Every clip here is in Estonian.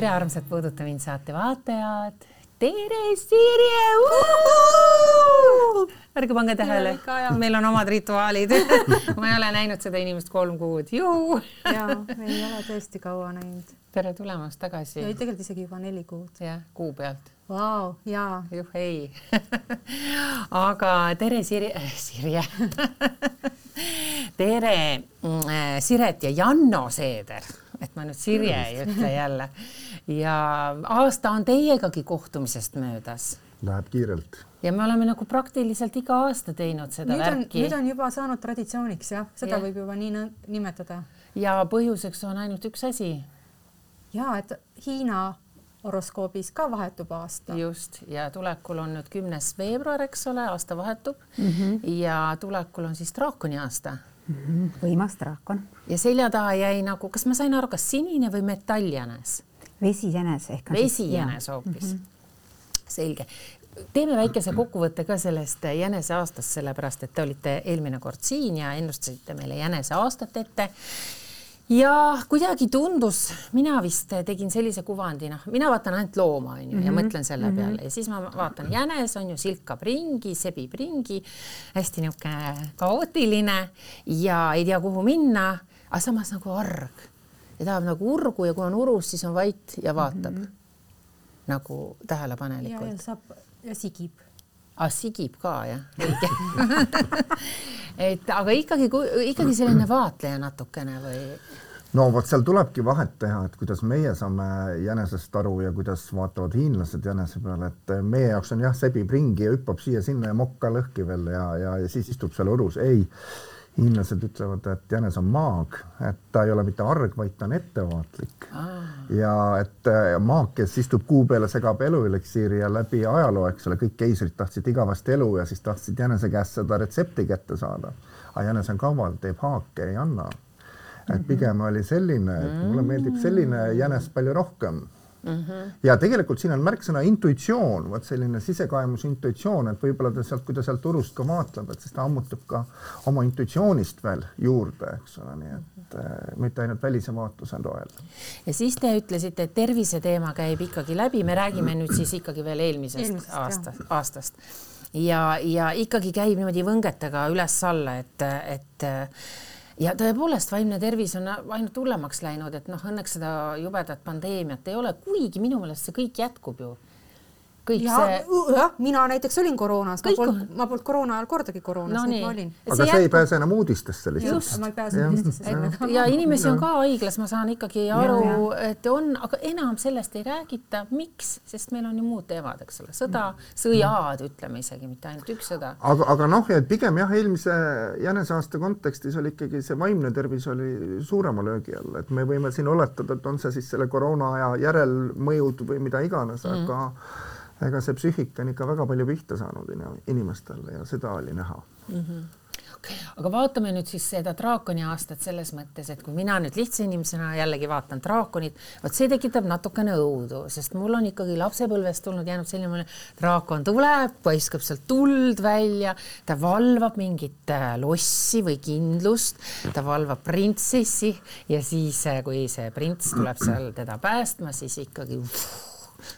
tere, armsad Puuduta mind saate vaatajad. tere, Sirje! ärge pange tähele, meil on omad rituaalid ma ei ole näinud seda inimest kolm kuud. ja, ei ole tõesti kaua näinud. tere tulemast tagasi. tegelikult isegi juba neli kuud. jah, kuu pealt. Vau, jaa. juh, ei aga tere, Sirje Sirje tere, mm, äh, Siret ja Janno Seeder et ma nüüd Sirje ei ütle jälle. Ja aasta on teiegagi kohtumisest möödas. Läheb kiirelt. ja me oleme nagu praktiliselt iga aasta teinud seda nüüd värki. nüüd on juba saanud traditsiooniks jah, seda ja. võib juba nii nimetada. ja põhjuseks on ainult üks asi. ja et Hiina horoskoobis ka vahetub aasta. just ja tulekul on nüüd kümnes veebruar, eks ole, aasta vahetub mm -hmm. ja tulekul on siis draakoni aasta Mhm. võimas draakon. ja selja taha jäi nagu, kas ma sain aru, kas sinine või metalljänes? Vesijänes ehk. vesijänes hoopis mm. -hmm. selge. teeme väikese kokkuvõtte ka sellest jänese aastast, sellepärast et te olite eelmine kord siin ja ennustasite meile jänese aastat ette ja kuidagi tundus, mina vist tegin sellise kuvandi, noh, mina vaatan ainult looma onju mm -hmm. ja mõtlen selle mm -hmm. peale ja siis ma vaatan jänes on ju, silkab ringi, sebib ringi, hästi niisugune kaootiline ja ei tea, kuhu minna, aga samas nagu arg ja tahab nagu urgu ja kui on urus, siis on vait ja vaatab mm -hmm. nagu tähelepanelikult. ja, saab ja sigib ah,. sigib ka jah, õige et aga ikkagi, ikkagi selline vaatleja natukene või? no vot, seal tulebki vahet teha, et kuidas meie saame jänesest aru ja kuidas vaatavad hiinlased jänese peale, et meie jaoks on jah, sebib ringi ja hüppab siia-sinna ja mokka lõhki veel ja, ja, ja siis istub seal õrus. ei, hiinlased ütlevad, et jänes on maag, et ta ei ole mitte arg, vaid ta on ettevaatlik ah. ja et maag, kes istub kuu peale, segab elueliksiiri ja läbi ajaloo, eks ole, kõik keisrid tahtsid igavest elu ja siis tahtsid jänese käest seda retsepti kätte saada. aga jänes on kaval, teeb haake, ei anna et pigem oli selline, et mulle meeldib selline jänes palju rohkem Mm -hmm. ja tegelikult siin on märksõna intuitsioon, vot selline sisekaemus intuitsioon, et võib-olla ta sealt, kui ta sealt urust ka vaatleb, et siis ta ammutab ka oma intuitsioonist veel juurde, eks ole, nii et äh, mitte ainult välise vaatluse toel. ja siis te ütlesite, et tervise teema käib ikkagi läbi, me räägime nüüd siis ikkagi veel eelmisest, eelmisest aasta, aastast ja, ja ikkagi käib niimoodi võngetega üles-alla, et, et ja tõepoolest, vaimne tervis on ainult hullemaks läinud, et noh, õnneks seda jubedat pandeemiat ei ole, kuigi minu meelest see kõik jätkub ju kõik ja, see. jah, mina näiteks olin koroonas, ma polnud, ma polnud koroona ajal kordagi koroonas no,, nüüd ma olin. aga see, see ei pääse enam uudistesse lihtsalt. just, ma ei pääse uudistesse. ja inimesi on ka haiglas, ma saan ikkagi aru, et on, aga enam sellest ei räägita, miks, sest meil on ju muud teemad, eks ole, sõda, sõjad, ütleme isegi, mitte ainult üks sõda. aga, aga noh, et pigem jah, eelmise jäneseaasta kontekstis oli ikkagi see vaimne tervis oli suurema löögi all, et me võime siin oletada, et on see siis selle koroona aja järelmõjud või mida iganes mm, -hmm. aga ega see psüühika on ikka väga palju pihta saanud inimestele ja seda oli näha mm. -hmm aga vaatame nüüd siis seda draakoni aastat selles mõttes, et kui mina nüüd lihtsa inimesena jällegi vaatan draakonit, vot see tekitab natukene õudu, sest mul on ikkagi lapsepõlvest tulnud jäänud selline mulje, draakon tuleb, paiskab sealt tuld välja, ta valvab mingit äh, lossi või kindlust, ta valvab printsessi ja siis, äh, kui see prints tuleb seal teda päästma, siis ikkagi uff,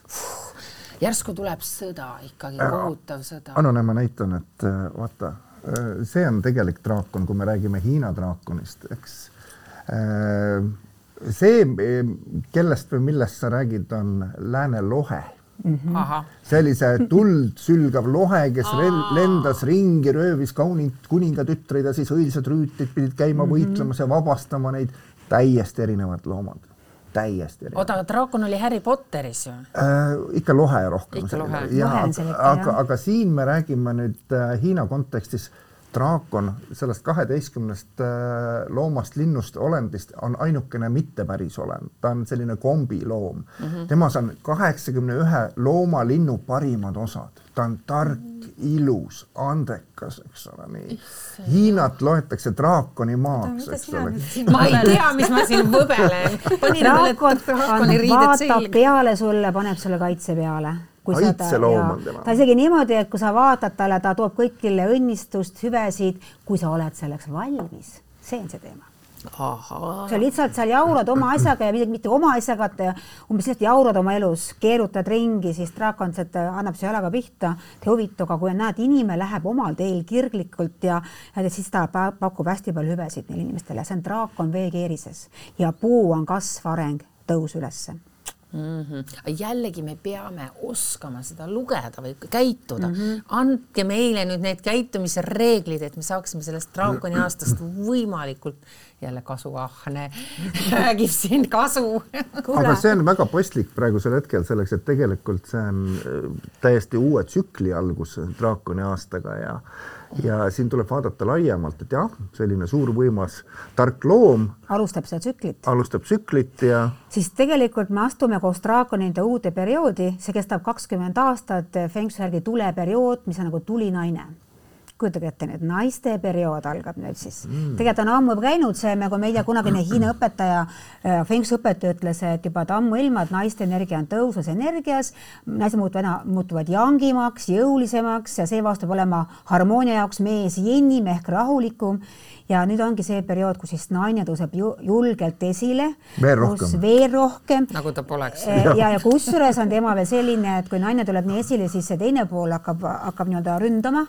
uff, järsku tuleb sõda ikkagi, kohutav sõda. Anone, ma näitan, et äh, vaata, äh, see on tegelik draakon, kui me räägime Hiina draakonist, eks. Äh, see, kellest või millest sa räägid, on lääne lohe Mm -hmm. sellise tuld sülgav lohe, kes lendas ringi, röövis kaunit kuningatütreid ja siis õilsad rüütlid pidid käima mm -hmm. võitlemas ja vabastama neid. täiesti erinevad loomad täiesti erinev. oota, draakon oli Harry Potteris ju äh,? ikka lohe rohkem. ikka lohe. aga, aga siin me räägime nüüd äh, Hiina kontekstis draakon sellest kaheteistkümnest äh, loomast, linnust, olendist on ainukene mitte päris olend, ta on selline kombiloom mm. -hmm. temas on kaheksakümne ühe looma, linnu parimad osad, ta on tark -hmm. ilus, andekas, eks ole, nii. Hiinat loetakse draakoni maaks, eks ole. ma ei tea, mis ma siin võbelen. draakon vaatab peale sulle, paneb sulle kaitse peale kaitseloom on tema. ta isegi niimoodi, et kui sa vaatad talle, ta toob kõigile õnnistust, hüvesid, kui sa oled selleks valmis, see on see teema. Sa lihtsalt seal jaurad oma asjaga ja midagi mitte oma asjaga, et umbes lihtsalt jaurad oma elus, keerutad ringi, siis draakon sealt annab su jalaga pihta. Te huvitav, aga kui näed, inimene läheb omal teel kirglikult ja, ja siis ta pakub hästi palju hüvesid neile inimestele, see on draakon veekeerises ja puu on kasv, areng, tõus ülesse mm. -hmm. jällegi me peame oskama seda lugeda või käituda mm. -hmm. andke meile nüüd need käitumisreeglid, et me saaksime sellest draakoni aastast võimalikult jälle kasuahne räägib siin kasu aga see on väga paslik praegusel hetkel selleks, et tegelikult see on äh, täiesti uue tsükli algus draakoni aastaga ja ja siin tuleb vaadata laiemalt, et jah, selline suur võimas tark loom. alustab seda tsüklit. alustab tsüklit ja. siis tegelikult me astume koos draakonide uude perioodi, see kestab kakskümmend aastat, Feng Shui järgi tuleperiood, mis on nagu tulinaine kujutage ette nüüd, naiste periood algab nüüd siis mm.. tegelikult on ammu käinud see, nagu meil ja kunagine Hiina õpetaja, äh, Feng Shui õpetaja ütles, et juba ammuilma, et naiste energia on tõusvas energias, naised muutuvad, muutuvad jangimaks, jõulisemaks ja see vastab olema harmoonia jaoks mees jennim ehk rahulikum ja nüüd ongi see periood, kus siis naine tõuseb ju, julgelt esile. veel rohkem. veel rohkem. nagu ta poleks. Äh, ja, ja kusjuures on teema veel selline, et kui naine tuleb nii esile, siis see teine pool hakkab, hakkab nii-öelda ründama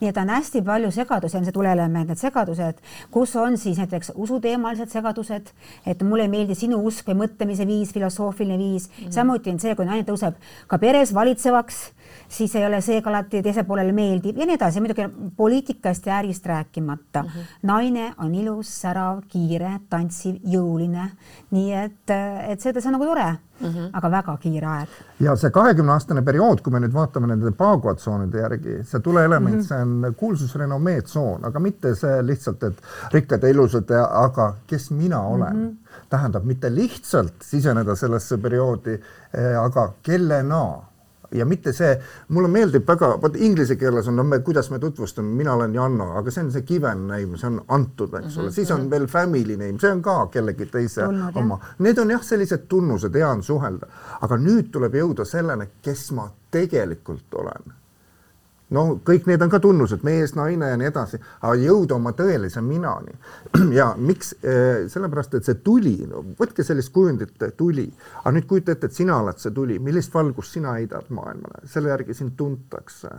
nii et on hästi palju segadusi, on see tuleelement, need segadused, kus on siis näiteks usuteemalised segadused, et mulle ei meeldi sinu usk või mõtlemise viis, filosoofiline viis mm. -hmm. samuti on see, kui naine tõuseb ka peres valitsevaks, siis ei ole see ka alati teisele poolele meeldiv ja nii edasi, muidugi poliitikast ja ärist rääkimata mm. -hmm. naine on ilus, särav, kiire, tantsiv, jõuline, nii et, et seda, see on nagu tore mm, -hmm. aga väga kiire aeg. ja see kahekümne aastane periood, kui me nüüd vaatame nende Paagua tsoonide järgi, see tuleelement mm, -hmm. see on kuulsusrenomee tsoon, aga mitte see lihtsalt, et rikkad ja ilusad, aga kes mina olen mm. -hmm tähendab mitte lihtsalt siseneda sellesse perioodi, eh, aga kellena ja mitte see, mulle meeldib väga, vot inglise keeles on, no me, kuidas me tutvustame, mina olen Janno, aga see on see given name, see on antud, eks mm -hmm. ole, siis on mhm. veel family name, see on ka kellegi teise Tulnud, oma. Need on jah, sellised tunnused, hea on suhelda, aga nüüd tuleb jõuda selleni, kes ma tegelikult olen no kõik need on ka tunnused, mees, naine ja nii edasi, aga jõuda oma tõelise minani. ja miks, eh, sellepärast et see tuli no,, võtke sellist kujundit tuli, aga nüüd kujuta ette, et sina oled see tuli, millist valgust sina heidad maailmale, selle järgi sind tuntakse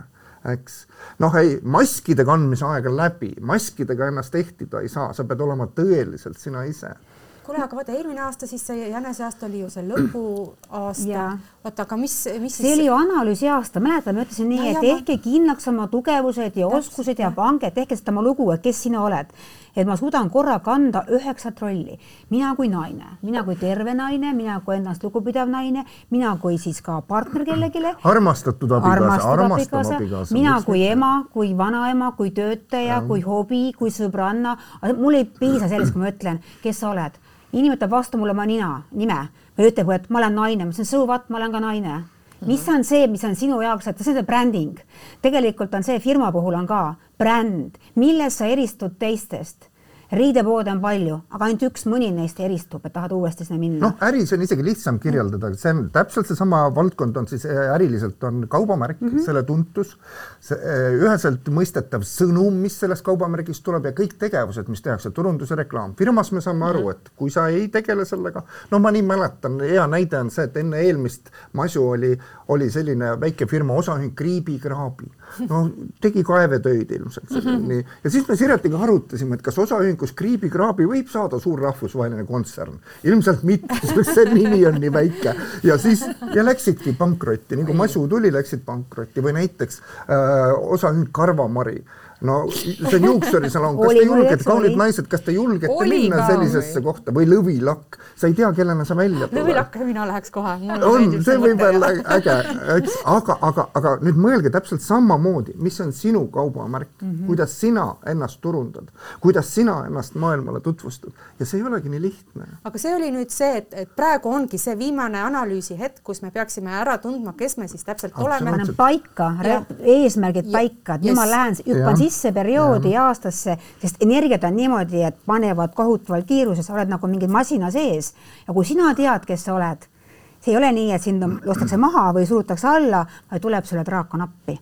eks. noh, ei, maskide kandmise aeg on läbi, maskidega ennast ehtida ei saa, sa pead olema tõeliselt sina ise kuule, aga vaata eelmine aasta siis see jäneseaasta oli ju see lõpuaasta. oota, aga mis, mis see siis... oli ju analüüsi aasta, mäletad, ma ütlesin nii, et tehke kindlaks oma tugevused ja Täpselt, oskused ja pange, tehke seda oma lugu, et kes sina oled. et ma suudan korra kanda üheksat rolli, mina kui naine, mina kui terve naine, mina kui ennast lugupidav naine, mina kui siis ka partner kellelegi. armastatud abikaasa, armastav abikaasa. mina kui ema, kui vanaema, kui töötaja, kui hobi, kui sõbranna, mul ei piisa sellest, kui ma ütlen, kes sa oled inimene võtab vastu mulle oma nina, nime või ütleb, et ma olen naine, ma ütlen so what, ma olen ka naine. mis on see, mis on sinu jaoks, et see on see bränding. tegelikult on see firma puhul on ka bränd, milles sa eristud teistest riidepoode on palju, aga ainult üks mõni neist eristub, et tahad uuesti sinna minna. noh, äris on isegi lihtsam kirjeldada, see on täpselt seesama valdkond on siis äh, äriliselt on kaubamärk mm, -hmm. selle tuntus, äh, üheselt mõistetav sõnum, mis sellest kaubamärgist tuleb ja kõik tegevused, mis tehakse, turundus ja reklaam. firmas me saame aru, mhm. et kui sa ei tegele sellega, no ma nii mäletan, hea näide on see, et enne eelmist masu oli, oli selline väike firma, osaühing Kriibi Kraabi no tegi kaevetöid ilmselt mm -hmm. nii. Ja siis me Siretiga arutasime, et kas osaühingus Kriibi Kraabi võib saada suur rahvusvaheline kontsern. ilmselt mitte, sest see nimi on nii väike. Ja siis ja läksidki pankrotti, nii kui masu tuli, läksid pankrotti. Või näiteks äh, osaühing Karvamari no see on juuksurisalong, kas te julgete, kaunid naised, kas te julgete oli minna sellisesse või. kohta? Või lõvilakk, sa ei tea, kellena sa välja tuled. lõvilakk, mina läheks kohe. on, see võib olla äge, eks, aga, aga, aga nüüd mõelge täpselt samamoodi, mis on sinu kaubamärk. Mm, -hmm. kuidas sina ennast turundad, kuidas sina ennast maailmale tutvustad ja see ei olegi nii lihtne. aga see oli nüüd see, et, et praegu ongi see viimane analüüsi hetk, kus me peaksime ära tundma, kes me siis täpselt oleme. paika, eesmärgid paika, et nüüd ma lähen, hüppan sisse sisse perioodi ja aastasse, sest energiat on niimoodi, et panevad kohutaval kiirusel, sa oled nagu mingi masina sees. Ja kui sina tead, kes sa oled, see ei ole nii, et sind lastakse maha või surutakse alla, vaid tuleb sulle draakon appi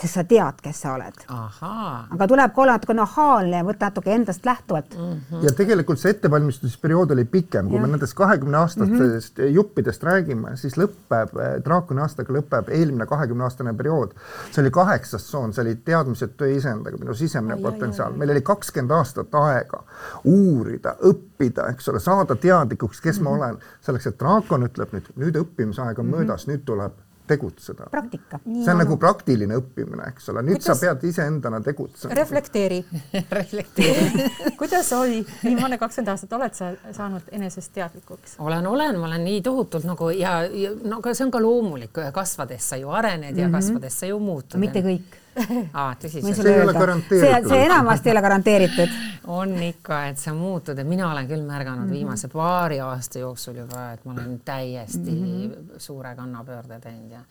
sest sa tead, kes sa oled. aga tuleb ka olla natuke nahaalne ja võtta natuke endast lähtuvalt Mhm. mm.. ja tegelikult see ettevalmistusperiood oli pikem, kui Jah. me nendest kahekümne aastastest mm -hmm. juppidest räägime, siis lõpeb, draakoni aastaga lõpeb eelmine kahekümne aastane periood. see oli kaheksas tsoon, see oli teadmised töö isendaga, minu sisemine potentsiaal, meil oli kakskümmend aastat aega uurida, õppida, eks ole, saada teadlikuks, kes mm -hmm. ma olen, selleks et draakon ütleb nüüd, nüüd õppimisaeg on mm -hmm. möödas, nüüd tuleb tegutseda. praktika. see on nagu praktiline õppimine, eks ole, nüüd Kuidas- sa pead iseendana tegutsema. reflekteeri, reflekteeri. kuidas oli viimane kakskümmend aastat, oled sa saanud enesest teadlikuks? olen, olen, ma olen nii tohutult nagu ja, ja no aga see on ka loomulik, kasvades sa ju arened ja mm -hmm. kasvades sa ju muutud. mitte kõik. aa, tõsiselt sulle ei ole see, garanteeritud. see enamasti ei ole garanteeritud. on ikka, et sa muutud ja mina olen küll märganud mm -hmm. viimase paari aasta jooksul juba, et ma olen täiesti mm -hmm. suure kannapöörde teinud ja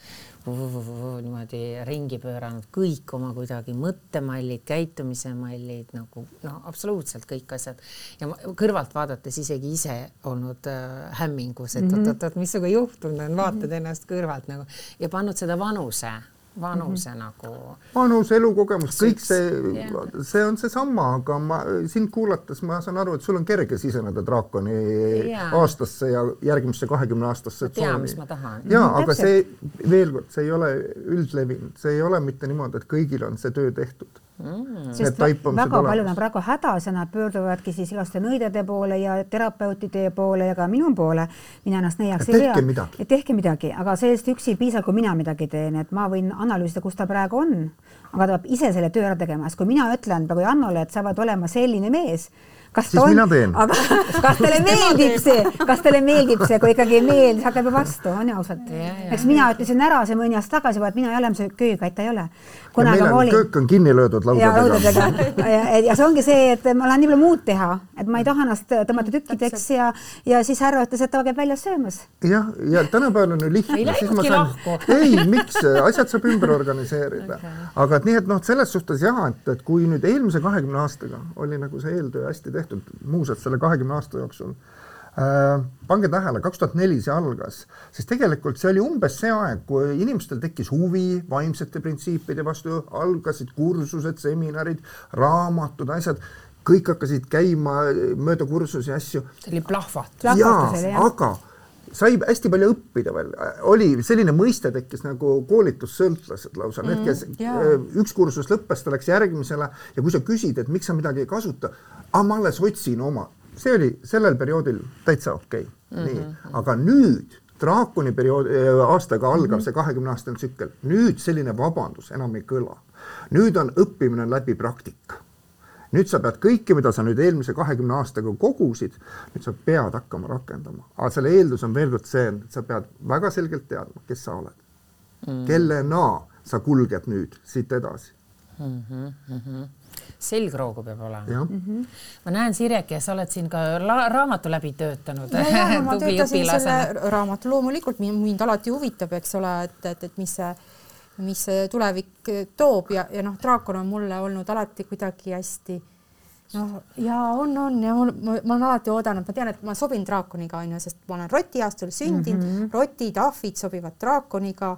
niimoodi ringi pööranud kõik oma kuidagi mõttemallid, käitumise mallid nagu no absoluutselt kõik asjad ja ma, kõrvalt vaadates isegi ise olnud äh, hämmingus, et oot-oot-oot, mis sinuga juhtunud on, vaatad ennast kõrvalt nagu ja pannud seda vanuse, vanuse mm -hmm. nagu vanus, elukogemus, kõik see Jah., see on seesama, aga ma sind kuulates ma saan aru, et sul on kerge siseneda draakoni Jaa. aastasse ja järgmisse kahekümne aastasse Ma tean, mis ma tahan. ja Mhm, aga täpselt. see veel kord, see ei ole üldlevinud, see ei ole mitte niimoodi, et kõigil on see töö tehtud mm.. sest väga paljud on praegu hädas ja nad pöörduvadki siis igaste nõidade poole ja terapeutide poole ja ka minu poole. mina ennast Et tehke midagi. tehke midagi, aga sellest üksi ei piisa, kui mina midagi teen, et ma võin analüüsida, kus ta praegu on, aga ta peab ise selle töö ära tegema, sest kui mina ütlen praegu Jannole, et sa pead olema selline mees, kas ta Siis on, mina teen. aga kas talle meeldib see, kas talle meeldib see, kui ikkagi ei meeldi, siis hakkab ju vastu, on ju ausalt eks mina ütlesin ära see mõni aasta tagasi et mina ei ole köökatt, ta ei ole. ja meil on, köök on kinni löödud ja laudadega. ja, ja see ongi see, et ma lähen nii palju muud teha, et ma ei taha ennast tõmmata tükkideks ja, ja siis härra ütles, et ta käib väljas söömas. jah, ja tänapäeval on ju Ei lihtne, siis ma läinudki saan lahku., ei, miks, asjad saab ümber organiseerida okay.. aga et nii, et noh, selles suhtes jah, et, et kui nüüd eelmise kahekümne aastaga oli nagu see eeltöö hästi tehtud, muuseas selle kahekümne aasta jooksul. Äh,, pange tähele, kaks tuhat neli see algas, siis tegelikult see oli umbes see aeg, kui inimestel tekkis huvi vaimsete printsiipide vastu, algasid kursused, seminarid, raamatud, asjad, kõik hakkasid käima mööda kursusi asju. See oli plahvatus. jaa aga sai hästi palju õppida veel, oli selline mõiste tekkis nagu koolitussõltlased lausa mm,, need, kes jaa. öö, üks kursus lõppes, ta läks järgmisele ja kui sa küsid, et miks sa midagi ei kasuta, aga ma alles otsin oma, see oli sellel perioodil täitsa okei okay. mm, -hmm. nii, aga nüüd draakoni periood, aastaga algav see kahekümne aastane tsükkel, nüüd selline vabandus enam ei kõla. nüüd on õppimine läbi praktika nüüd sa pead kõike, mida sa nüüd eelmise kahekümne aastaga kogusid, nüüd sa pead hakkama rakendama, aga selle eeldus on veel kord see, et sa pead väga selgelt teadma, kes sa oled mm.. kellena sa kulged nüüd siit edasi, selgroogu peab olema. mm. Mhm. -hmm. ma näen, Sirek, ja sa oled siin ka raamatu läbi töötanud. nojah, ma töötasin selle raamatu, loomulikult mind, mind alati huvitab, eks ole, et, et, et mis see, mis see tulevik toob ja, ja noh, draakon on mulle olnud alati kuidagi hästi noh, ja on, on ja mul, ma, ma olen alati oodanud, ma tean, et ma sobin draakoniga onju, sest ma olen rotiaastal sündinud mm, -hmm. rotid, ahvid sobivad draakoniga.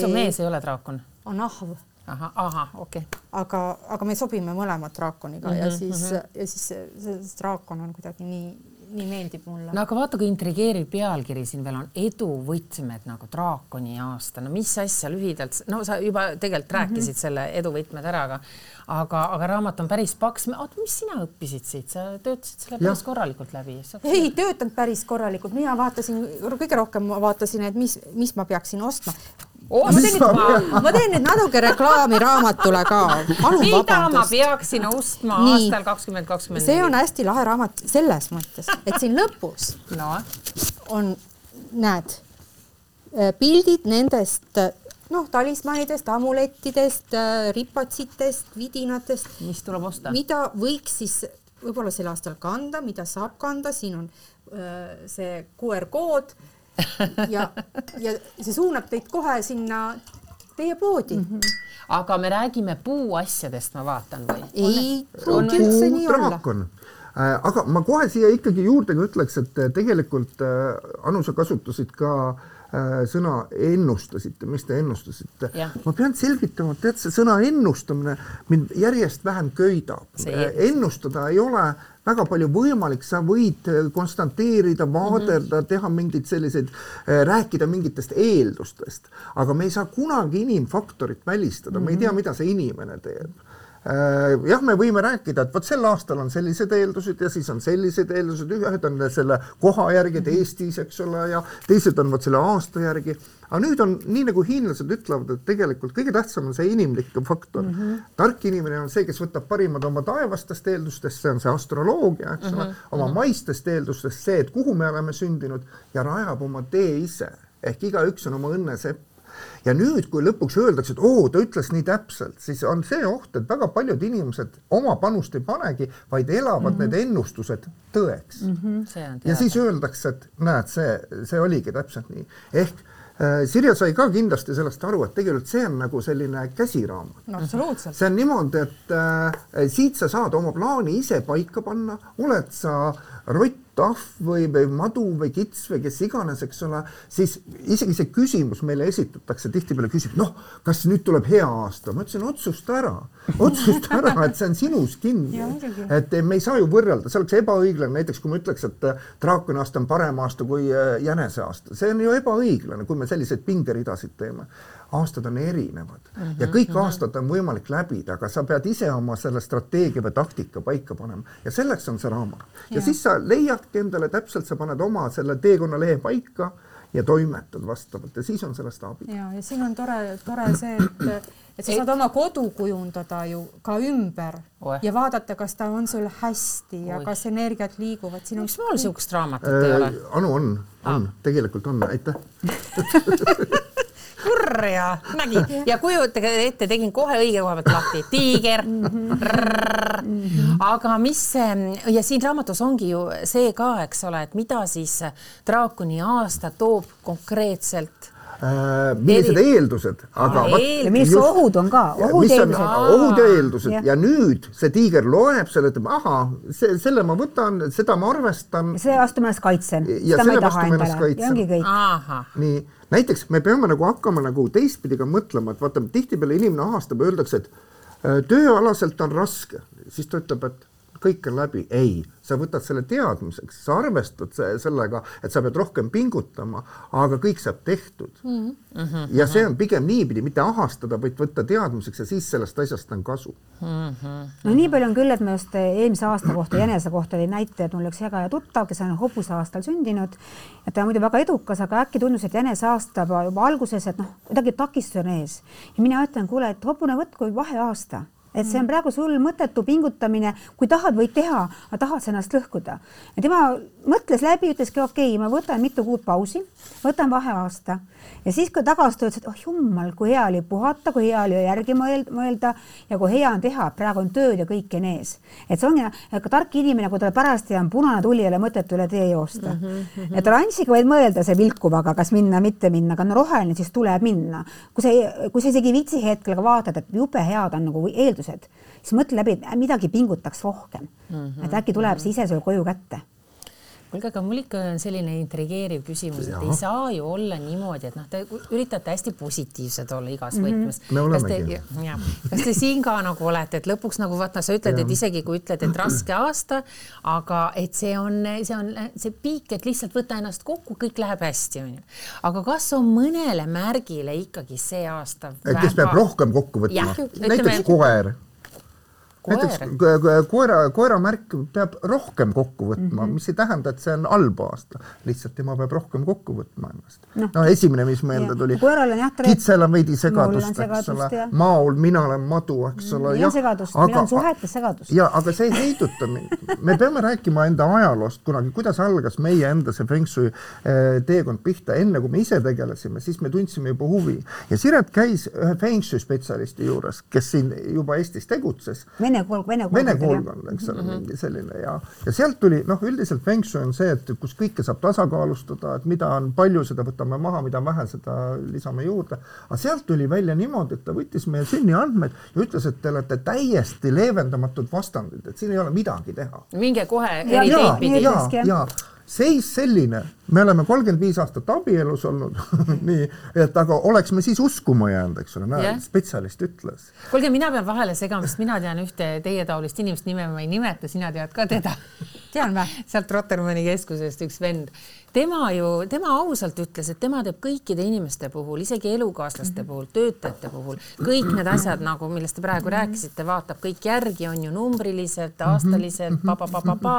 su mees ei ole draakon? on ahv ahah, ahah, okei okay.. aga, aga me sobime mõlemad draakoniga mm -hmm, ja siis mm, -hmm. ja siis see, see draakon on kuidagi nii, nii meeldib mulle. no aga vaata, kui intrigeeriv pealkiri siin veel on eduvõtmed nagu draakoni aasta, no mis asja lühidalt, no sa juba tegelikult rääkisid mm -hmm. selle eduvõtmed ära, aga aga, aga raamat on päris paks. oota, mis sina õppisid siit, sa töötasid selle päris korralikult läbi? ei töötanud päris korralikult, mina vaatasin kõige rohkem vaatasin, et mis, mis ma peaksin ostma. Ma teen nüüd, ma teen nüüd natuke reklaami raamatule ka, mida ma peaksin ostma Nii. aastal kakskümmend kakskümmend see on hästi lahe raamat selles mõttes, et siin lõpus no. on, näed, pildid nendest noh, talismanidest, amulettidest, ripatsitest, vidinatest, mis tuleb osta? mida võiks siis võib-olla sel aastal kanda, mida saab kanda, siin on öö, see QR kood ja, ja see suunab teid kohe sinna teie poodi mm. -hmm. aga me räägime puuasjadest, ma vaatan või? ei pruugi üldse nii olla. draakon. aga ma kohe siia ikkagi juurde ka ütleks, et äh, tegelikult äh, Anu, sa kasutasid ka äh, sõna ennustasite, mis te ennustasite. ma pean selgitama, tead, see sõna ennustamine mind järjest vähem köidab. ennustada ei ole väga palju võimalik, sa võid konstanteerida, vaadelda mm, -hmm. teha mingeid selliseid, rääkida mingitest eeldustest, aga me ei saa kunagi inimfaktorit välistada mm, -hmm. me ei tea, mida see inimene teeb Äh, jah, me võime rääkida, et vot sel aastal on sellised eeldused ja siis on sellised eeldused, ühed on selle koha järgi, et Eestis, eks ole, ja teised on vot selle aasta järgi. aga nüüd on nii, nagu hiinlased ütlevad, et tegelikult kõige tähtsam on see inimlik faktor mm. -hmm. tark inimene on see, kes võtab parimad oma taevastest eeldustest, see on see astroloogia, eks ole mm, -hmm. oma maistest eeldustest see, et kuhu me oleme sündinud ja rajab oma tee ise ehk igaüks on oma õnne sepp ja nüüd, kui lõpuks öeldakse, et oo, ta ütles nii täpselt, siis on see oht, et väga paljud inimesed oma panust ei panegi, vaid elavad mm -hmm. need ennustused tõeks mm. -hmm. ja siis öeldakse, et näed, see, see oligi täpselt nii, ehk äh, Sirje sai ka kindlasti sellest aru, et tegelikult see on nagu selline käsiraamat no,. see on niimoodi, et äh, siit sa saad oma plaani ise paika panna, oled sa rott tahv või, või madu või kits või kes iganes, eks ole, siis isegi see küsimus meile esitatakse tihtipeale küsib, noh, kas nüüd tuleb hea aasta, ma ütlesin, otsusta ära, otsusta ära, et see on sinus kinni. et me ei saa ju võrrelda, see oleks ebaõiglane, näiteks kui ma ütleks, et äh, draakoni aasta on parem aasta kui äh, jänese aasta, see on ju ebaõiglane, kui me selliseid pingeridasid teeme aastad on erinevad mm -hmm, ja kõik mm -hmm. aastad on võimalik läbida, aga sa pead ise oma selle strateegia või taktika paika panema ja selleks on see raamat. ja siis sa leiadki endale täpselt, sa paned oma selle teekonnalehe paika ja toimetad vastavalt ja siis on sellest abi. ja, ja siin on tore, tore see, et, et sa saad oma kodu kujundada ju ka ümber Oe. ja vaadata, kas ta on sul hästi ja Oe. kas energiat liiguvad. miks mul niisugust raamatut äh, ei ole? Anu on, on ah., tegelikult on, aitäh kurja, nägin ja kujutage ette, tegin kohe õige koha pealt lahti, tiiger. aga mis ja siin raamatus ongi ju see ka, eks ole, et mida siis draakoni aasta toob konkreetselt? Äh, millised Eri... eeldused, aga ah, eel... mis just, ohud on ka, ohud ja eeldused. ohud ja eeldused. Ja. ja nüüd see tiiger loeb selle, ütleb, ahah, see, selle ma võtan, seda ma arvestan. see vastu ma ennast kaitsen. seda ma ei taha endale. Ja ongi kõik. nii näiteks me peame nagu hakkama nagu teistpidi ka mõtlema, et vaata, tihtipeale inimene ahastab, öeldakse, et äh, tööalaselt on raske, siis ta ütleb, et kõik on läbi. ei, sa võtad selle teadmiseks, sa arvestad sellega, et sa pead rohkem pingutama, aga kõik saab tehtud mm. -hmm. ja see on pigem niipidi, mitte ahastada, vaid võtta teadmiseks ja siis sellest asjast on kasu mm. -hmm. no nii palju on küll, et minu arust eelmise aasta kohta, jänese kohta oli näite, et mul üks väga hea tuttav, kes on hobuse aastal sündinud ja ta on muidu väga edukas, aga äkki tundus, et jänese aasta juba alguses, et noh, kuidagi takistus on ees ja mina ütlen, kuule, et hobune võtku vaheaasta et see on mm. praegu sul mõttetu pingutamine, kui tahad, võid teha, aga tahad sa ennast lõhkuda. ja tema mõtles läbi, ütleski okei okay,, ma võtan mitu kuud pausi, võtan vaheaasta ja siis, kui tagasi tulid, et oh jumal, kui hea oli puhata, kui hea oli järgi mõelda ja kui hea on teha, praegu on tööd ja kõik on ees. et see ongi ka tark inimene, kui tal parajasti on punane tuli, ei ole mõtet üle tee joosta mm. -hmm. talle andsigi vaid mõelda see vilkuvaga, kas minna, mitte minna, aga no roheline, siis tuleb minna. kui sa, kui sa isegi ei viitsi hetkel vaatad, et jube head on nagu eeldused, siis mõtle läbi, et midagi pingutaks rohkem mm. -hmm. et äkki tuleb see ise sulle koju kätte kuulge, aga mul ikka on selline intrigeeriv küsimus, et ei saa ju olla niimoodi, et noh, te üritate hästi positiivsed olla igas mm -hmm. võtmes. me olemegi. kas te siin ka nagu olete, et lõpuks nagu vaata, sa ütled, et isegi kui ütled, et raske aasta, aga et see on, see on see piik, et lihtsalt võta ennast kokku, kõik läheb hästi, onju. aga kas on mõnele märgile ikkagi see aasta? kes peab rohkem kokku võtma? näiteks koer näiteks koera, koera märk peab rohkem kokku võtma mm, -hmm. mis ei tähenda, et see on halb aasta, lihtsalt tema peab rohkem kokku võtma ennast. no, no esimene, mis meelde tuli, kitsel on veidi segadust, eks ole, maol mina olen madu, eks ole. meil on segadust, meil on suhetes segadust. ja aga see ei heiduta mind, me peame rääkima enda ajaloost kunagi, kuidas algas meie enda see Feng Shui eh, teekond pihta, enne kui me ise tegelesime, siis me tundsime juba huvi. Ja Siret käis ühe Feng Shui spetsialisti juures, kes siin juba Eestis tegutses Vene kool, Vene kool. Vene koolkond, eks ole mm -hmm., mingi selline ja, ja sealt tuli noh, üldiselt Feng Shui on see, et kus kõike saab tasakaalustada, et mida on palju, seda võtame maha, mida on vähe, seda lisame juurde. aga sealt tuli välja niimoodi, et ta võttis meie sünniandmed ja ütles, et te olete täiesti leevendamatud vastandid, et siin ei ole midagi teha. minge kohe eri teed pidi. ja, ja, ja seis selline, me oleme kolmkümmend viis aastat abielus olnud nii, et aga oleks me siis uskuma jäänud, eks ole, näe yeah., spetsialist ütles. kuulge, mina pean vahele segama, sest mina tean ühte teietaolist inimest, nime ma ei nimeta, sina tead ka teda. tean või? sealt Rotermanni keskusest üks vend tema ju, tema ausalt ütles, et tema teeb kõikide inimeste puhul, isegi elukaaslaste puhul, töötajate puhul, kõik need asjad nagu, millest te praegu rääkisite, vaatab kõik järgi, on ju numbrilised, aastalised, pa-pa-pa-pa-pa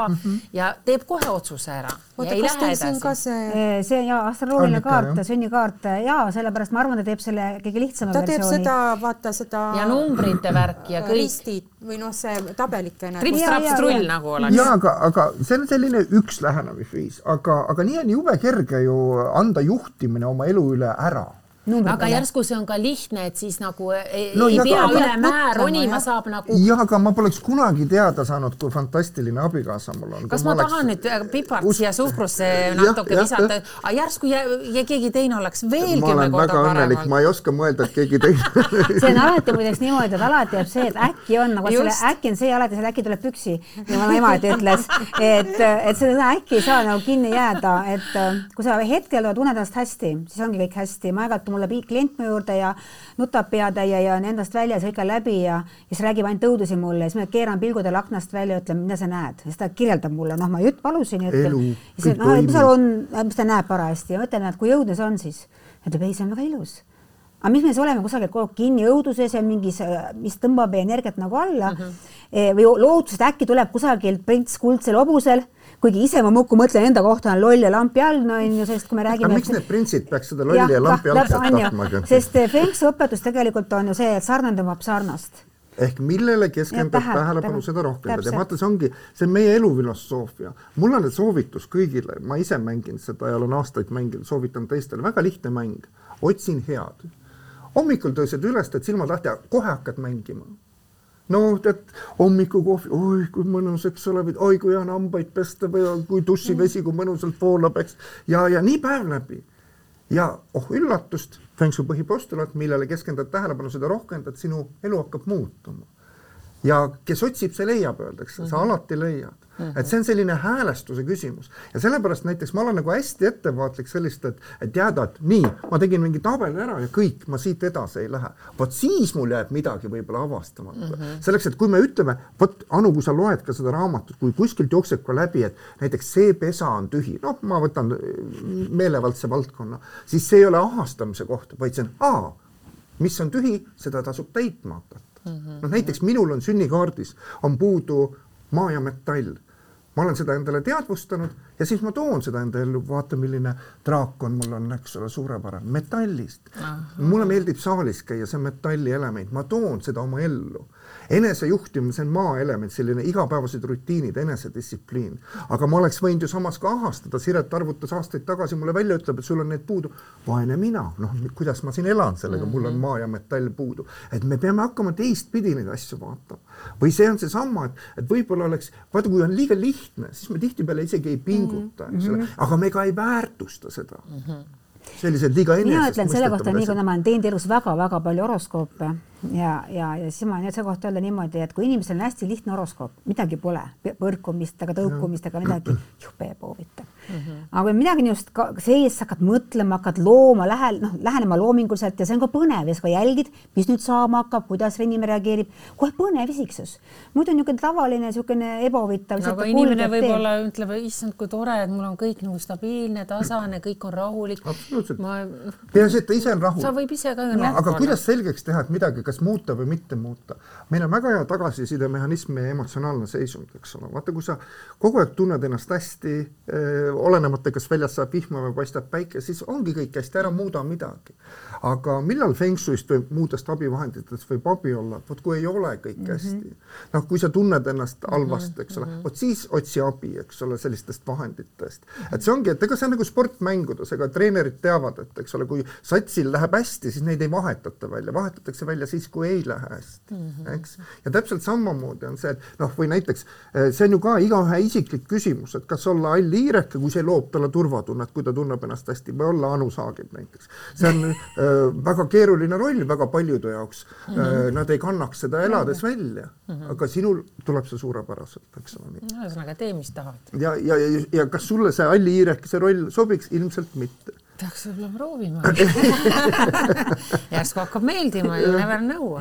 ja teeb kohe otsuse ära. oota, kas teil siin ka see? see ja astroloogiline kaart, sünnikaart ja sellepärast ma arvan, ta teeb selle kõige lihtsama ta versiooni. ta teeb seda, vaata seda. ja numbrite värk ja kõik. ristid või noh, see tabelikene. trips-traps-trull nagu oleks. ja aga, aga see on selline üks lähenemisviis, aga, aga nii on jube kerge ju anda juhtimine oma elu üle ära aga järsku see on ka lihtne, et siis nagu ei, no, ei pea üle mäe ronima, saab nagu. jah, aga ma poleks kunagi teada saanud, kui fantastiline abikaasa mul on. kas ma, ma tahan oleks... nüüd äh, pipart Us... siia suhkrusse natuke ja, visata, aga järsku ja, ja keegi teine oleks veel kümme korda parem olnud. ma ei oska mõelda, et keegi teine see on alati muideks niimoodi, et alati jääb see, et äkki on nagu selle äkki on see alati, selle äkki tuleb püksi, nagu mu ema ütles, et, et seda äkki ei saa nagu kinni jääda, et äh, kui sa hetkel tunned ennast hästi, siis ongi kõik hästi, ma aeg-ajalt tuleb klient mu juurde ja nutab peatäie ja on endast väljas ja ikka läbi ja, ja siis räägib ainult õudusi mulle. Ja siis ma keeran pilgu talle aknast välja ja ütlen, mida sa näed? Siis ta kirjeldab mulle, noh, ma just palusin ja ütlen, noh, mis seal on, mis ta näeb parajasti? Ja ma ütlen, et kui õudne see on siis. ütleb, ei, see on väga ilus. Aga mis me siis oleme kusagil kogu aeg kinni õuduses ja mingis, mis tõmbab meie energiat nagu alla mm -hmm. või lootuses, et äkki tuleb kusagilt prints kuldsel hobusel kuigi ise ma muudkui mõtlen enda kohta on loll ja lampi all, no on ju, sest kui me räägime. aga miks need printsid peaks seda lolli ja, ja lampi all tahtma? sest eh, Feng Shui õpetus tegelikult on ju see, et sarnane tõmbab sarnast ehk millele keskendub tähelepanu, seda rohkem ja vaata, see ongi, see on meie elufilosoofia. mul on soovitus kõigile, ma ise mängin seda ja olen aastaid mänginud, soovitan teistele, väga lihtne mäng, otsin head. hommikul tõused üles, teed silmad lahti ja kohe hakkad mängima no tead, hommikukohvi, oi kui mõnus, eks ole, oi kui hea on hambaid pesta või kui dušivesi, kui mõnusalt voolab, eks. ja, ja nii päev läbi. ja oh üllatust, Feng Shui põhipostulaat, millele keskendad tähelepanu, seda rohkem, et sinu elu hakkab muutuma. ja kes otsib, see leiab, öeldakse, sa mhm. alati leiad -hmm. et see on selline häälestuse küsimus ja sellepärast näiteks ma olen nagu hästi ettevaatlik sellist, et, et teada, et nii, ma tegin mingi tabeli ära ja kõik, ma siit edasi ei lähe. vot siis mul jääb midagi võib-olla avastamata mm. -hmm. selleks, et kui me ütleme, vot Anu, kui sa loed ka seda raamatut, kui kuskilt jookseb ka läbi, et näiteks see pesa on tühi, noh, ma võtan meelevaldse valdkonna, siis see ei ole ahastamise koht, vaid see on aa, mis on tühi, seda tasub täitma hakata mm -hmm.. noh, näiteks minul on sünnikaardis on puudu maa ja metall. Ma olen seda endale teadvustanud ja siis ma toon seda enda ellu, vaata, milline draakon mul on, eks ole, suurepärane, metallist. mulle meeldib saalis käia, see on metallielement, ma toon seda oma ellu enesejuhtimine, see on maaelement, selline igapäevased rutiinid, enesedistsipliin. aga ma oleks võinud ju samas ka ahastada, Siret arvutas aastaid tagasi mulle välja, ütleb, et sul on need puudu. vaene mina, noh, kuidas ma siin elan sellega, mul on mhm. maa ja metall puudu. et me peame hakkama teistpidi neid asju vaatama. või see on seesama, et, et võib-olla oleks, vaata, kui on liiga lihtne, siis me tihtipeale isegi ei pinguta, eks ole, mhm. aga me ka ei väärtusta seda mm. -hmm sellised liiga enesest mina ütlen selle kohta nii, kuna ma olen teinud elus väga-väga palju horoskoope ja, ja, ja siis ma võin selle kohta öelda niimoodi, et kui inimesel on hästi lihtne horoskoop, midagi pole, põrkumist ega tõukumist ega midagi, jube poovitav mm. -hmm. aga kui midagi niisugust sees hakkad mõtlema, hakkad looma, lähe, noh, lähenema loominguliselt ja see on ka põnev ja sa ka jälgid, mis nüüd saama hakkab, kuidas inimene reageerib, kohe põnev isiksus. muidu niisugune tavaline niisugune ebahuvitav. no aga inimene võib-olla ütleb, issand, kui tore, et mul on kõik nagu stabiilne, tasane, kõik on rahulik. absoluutselt ma.... peaasi, et ta ise on rahul. sa võib ise ka no,. aga kuidas selgeks teha, et midagi kas muuta või mitte muuta. meil on väga hea tagasisidemehhanism, meie emotsionaalne seisund, eks ole, vaata, kui sa kogu aeg tunned ennast hästi eh,, olenemata, kas väljas saab vihma või paistab päike, siis ongi kõik hästi, ära muuda midagi. aga millal Feng Shui'st või muudest abivahenditest võib abi olla, vot kui ei ole kõik mm -hmm. hästi. noh, kui sa tunned ennast halvasti, eks ole mm -hmm., vot siis otsi abi, eks ole, sellistest vahenditest. et see ongi, et ega see on nagu sportmängudes, ega treenerid teavad, et eks ole, kui satsil läheb hästi, siis neid ei vahetata välja, vahetatakse välja siis, kui ei lähe hästi mm, -hmm. eks. ja täpselt samamoodi on see, et noh, või näiteks eh, see on ju ka igaühe isiklik küsimus, et kas olla all hiireke, kui see loob talle turvatunnet, kui ta tunneb ennast hästi või olla Anu Saagib näiteks. see on äh, väga keeruline roll väga paljude jaoks mm. -hmm. Nad ei kannaks seda elades välja mm, -hmm. aga sinul tuleb see suurepäraselt, eks ole. ühesõnaga, tee, mis tahad. ja, ja, ja, ja kas sulle see Alli Iirekese roll sobiks? ilmselt mitte peaks võib-olla proovima. Järsku hakkab meeldima, you never know.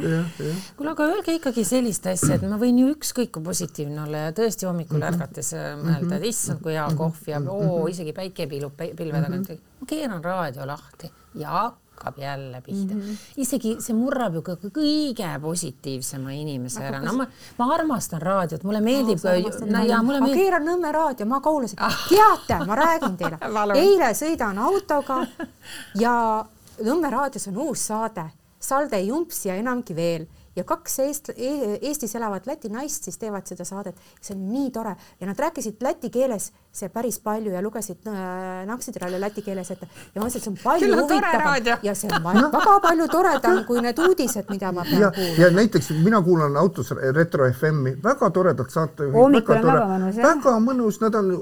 kuule, aga öelge ikkagi sellist asja, et ma võin ju ükskõik kui positiivne olla ja tõesti hommikul mhm. ärgates äh, mõelda, et issand, kui hea kohv ja oo, isegi päike pilub pilve tagant. ma keeran raadio lahti. Ja hakkab jälle pihta mm. -hmm. isegi see murrab ju ka kõige positiivsema inimese ära. no ma, ma armastan raadiot, mulle meeldib no,. No, ja, mulle ma meeldib... keeran Nõmme raadio, ma kuulasin ah.. teate, ma räägin teile eile sõidan autoga ja Nõmme raadios on uus saade, Salde Jumps ja enamgi veel ja kaks Eest, e-, Eestis elavat Läti naist siis teevad seda saadet. see on nii tore ja nad rääkisid läti keeles see päris palju ja lugesid äh, Naksitralli läti keeles ette ja ma mõtlesin, et see on palju huvitavam ja see on väga palju toredam kui need uudised, mida ma pean kuulama. ja näiteks mina kuulan autos Retro FM-i, väga toredad saatejuhid. hommikul on väga mõnus. väga mõnus, nad on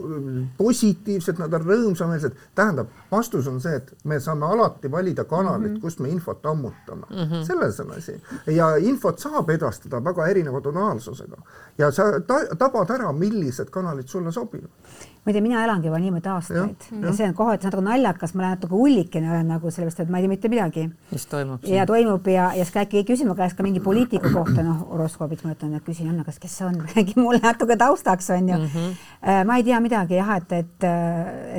positiivsed, nad on rõõmsameelsed. tähendab, vastus on see, et me saame alati valida kanalit mm, -hmm. kust me infot ammutame mm. -hmm. selles on asi ja infot saab edastada väga erineva tonaalsusega ja sa ta tabad ära, millised kanalid sulle sobivad ma ei tea, mina elangi juba niimoodi aastaid ja, ja see on kohati natuke naljakas, ma olen natuke hullikene olen nagu sellepärast, et ma ei tea mitte midagi. mis toimub? ja toimub ja, ja siis keegi küsib mu käest ka mingi poliitiku kohta, noh, horoskoobiks ma ütlen, et küsin, Anna, kas, kes see on, räägi mulle natuke taustaks, onju mm. -hmm. ma ei tea midagi jah, et, et,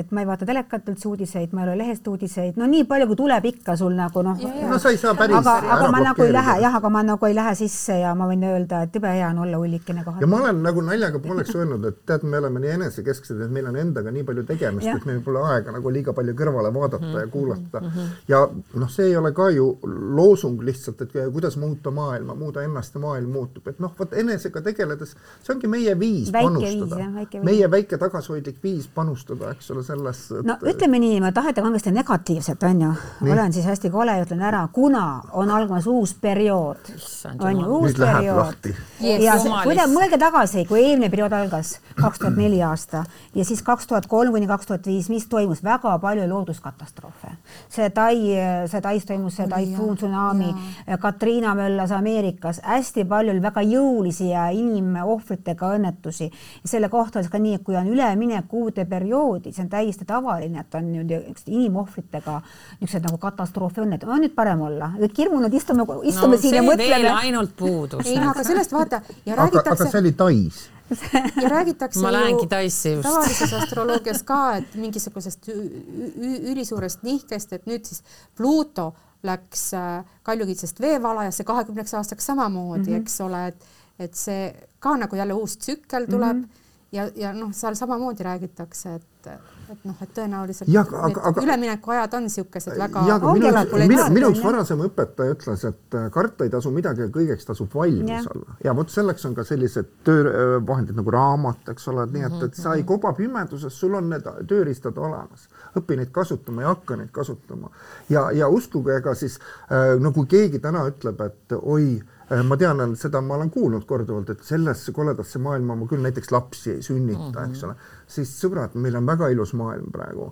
et ma ei vaata telekat üldse uudiseid, ma ei ole lehest uudiseid, no nii palju, kui tuleb ikka sul nagu noh. no sa ei saa päris. aga, aga ma nagu ei lähe jah, aga ma nagu ei lähe sisse ja ma võin öelda, et jube hea on olla hullikene kohal. ja ma olen nagu naljaga pooleks öelnud, et tead, me oleme nii enesekesksed, et meil on endaga nii palju tegemist, et meil pole aega nagu liiga palju kõrvale vaadata mm -hmm. ja mhm, kuulata. mm. -hmm. ja noh, see ei ole ka ju loosung lihtsalt, et kuidas muuta maailma, muuda ennast ja maailm muutub, et noh, vot enesega tegeledes, see ongi meie viis väike panustada, meie väike tagasihoidlik viis panustada, eks ole, sellesse et.... no ütleme nii, ma tahate kangesti negatiivset, on ju, olen siis hästi kole ja ütlen ära, kuna on algamas uus periood, on ju, uus Nüüd periood. ja kui te mõelge tagasi, kui eelmine periood algas, kaks tuhat neli aasta ja siis kaks tuhat kolm kuni kaks tuhat viis, mis toimus, väga palju looduskatastroofe. see Tai, see Tais toimus see taifuun, tsunami, Katriina möllas Ameerikas, hästi palju oli väga jõulisi ja inimohvritega õnnetusi. selle kohta oli ka nii, et kui on üleminek uude perioodi, see on täiesti tavaline, et on niisugused inimohvritega niisugused nagu katastroofiõnnetused, on nüüd parem olla, hirmunud istume, istume no, siin ja mõtleme. ainult puudus. ei no aga sellest vaata ja räägitakse. aga see oli Tais ja räägitakse ma lähengi Taisse just. tavalises astroloogias ka, et mingisugusest ülisuurest nihkest, et nüüd siis Pluuto läks äh, kaljukitsest veevalajasse kahekümneks aastaks samamoodi mm, -hmm. eks ole, et et see ka nagu jälle uus tsükkel tuleb mm -hmm. ja, ja noh, seal samamoodi räägitakse, et et noh, et tõenäoliselt ja, aga, aga, üleminekuajad on niisugused väga ja, minu, minu, minu üks varasem õpetaja ütles, et äh, karta ei tasu midagi ja kõigeks tasub valmis ja. olla ja vot selleks on ka sellised töövahendid nagu raamat, eks ole, nii et, et sa ei mhm. koba pimeduses, sul on need tööriistad olemas, õpi neid kasutama ja hakka neid kasutama ja, ja uskuge, ega siis äh, no kui keegi täna ütleb, et oi äh, ma tean, seda ma olen kuulnud korduvalt, et sellesse koledasse maailma ma küll näiteks lapsi ei sünnita mm, -hmm. eks ole siis sõbrad, meil on väga ilus maailm praegu.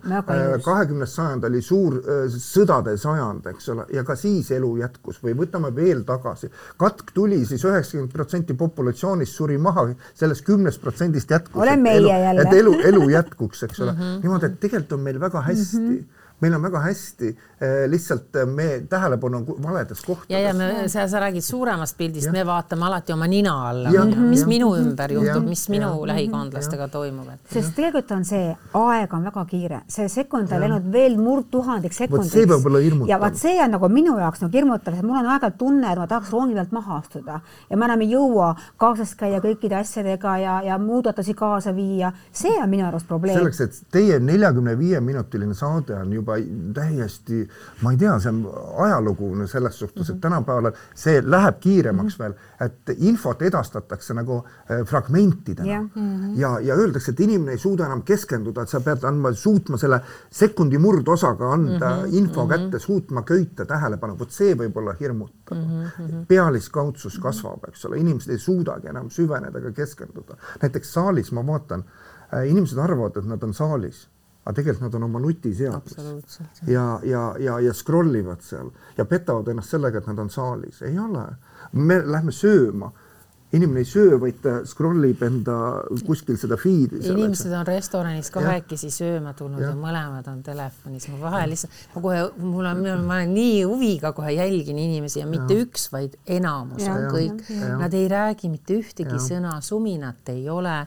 kahekümnes sajand oli suur äh, sõdade sajand, eks ole, ja ka siis elu jätkus või võtame veel tagasi. katk tuli siis üheksakümmend protsenti populatsioonist suri maha, sellest kümnest protsendist jätkus. olen meie elu, jälle. et elu, elu jätkuks, eks ole mm -hmm. niimoodi, et tegelikult on meil väga hästi mm. -hmm meil on väga hästi, eh, lihtsalt eh, me tähelepanu on valedes kohtades. ja, ja me, sa, sa räägid suuremast pildist, me vaatame alati oma nina alla, mis ja, minu ümber juhtub, mis minu ja, lähikondlastega ja. toimub. sest tegelikult on see, aeg on väga kiire, see sekund on läinud veel murdtuhandiks sekundiks. ja vot see on nagu minu jaoks nagu hirmutav, sest mul on aeg-ajalt tunne, et ma tahaks rongi pealt maha astuda ja me enam ei jõua kaasas käia kõikide asjadega ja, ja muudatusi kaasa viia. see on minu arust probleem. selleks, et teie neljakümne viie minutiline saade on juba juba täiesti, ma ei tea, see on ajalugu selles suhtes, et mhm. tänapäeval see läheb kiiremaks mm -hmm. veel, et infot edastatakse nagu äh, fragmentidena yeah. mm -hmm. ja, ja öeldakse, et inimene ei suuda enam keskenduda, et sa pead andma, suutma selle sekundi murdosaga anda mm -hmm. info mm -hmm. kätte, suutma köita tähelepanu, vot see võib olla hirmutav mm. -hmm. pealiskaudsus kasvab, eks ole, inimesed ei suudagi enam süveneda ega keskenduda. näiteks saalis ma vaatan äh,, inimesed arvavad, et nad on saalis aga tegelikult nad on oma nutiseadmes ja, ja, ja, ja scroll ivad seal ja petavad ennast sellega, et nad on saalis, ei ole. me lähme sööma inimene ei söö, vaid ta scroll ib enda kuskil seda feed'i. inimesed on restoranis kahekesi sööma tulnud ja. ja mõlemad on telefonis, ma vahel lihtsalt, ma kohe, mul on, ma olen nii huviga kohe jälgin inimesi ja mitte ja. üks, vaid enamus ja. on kõik. Nad ei räägi mitte ühtegi ja. sõna, suminat ei ole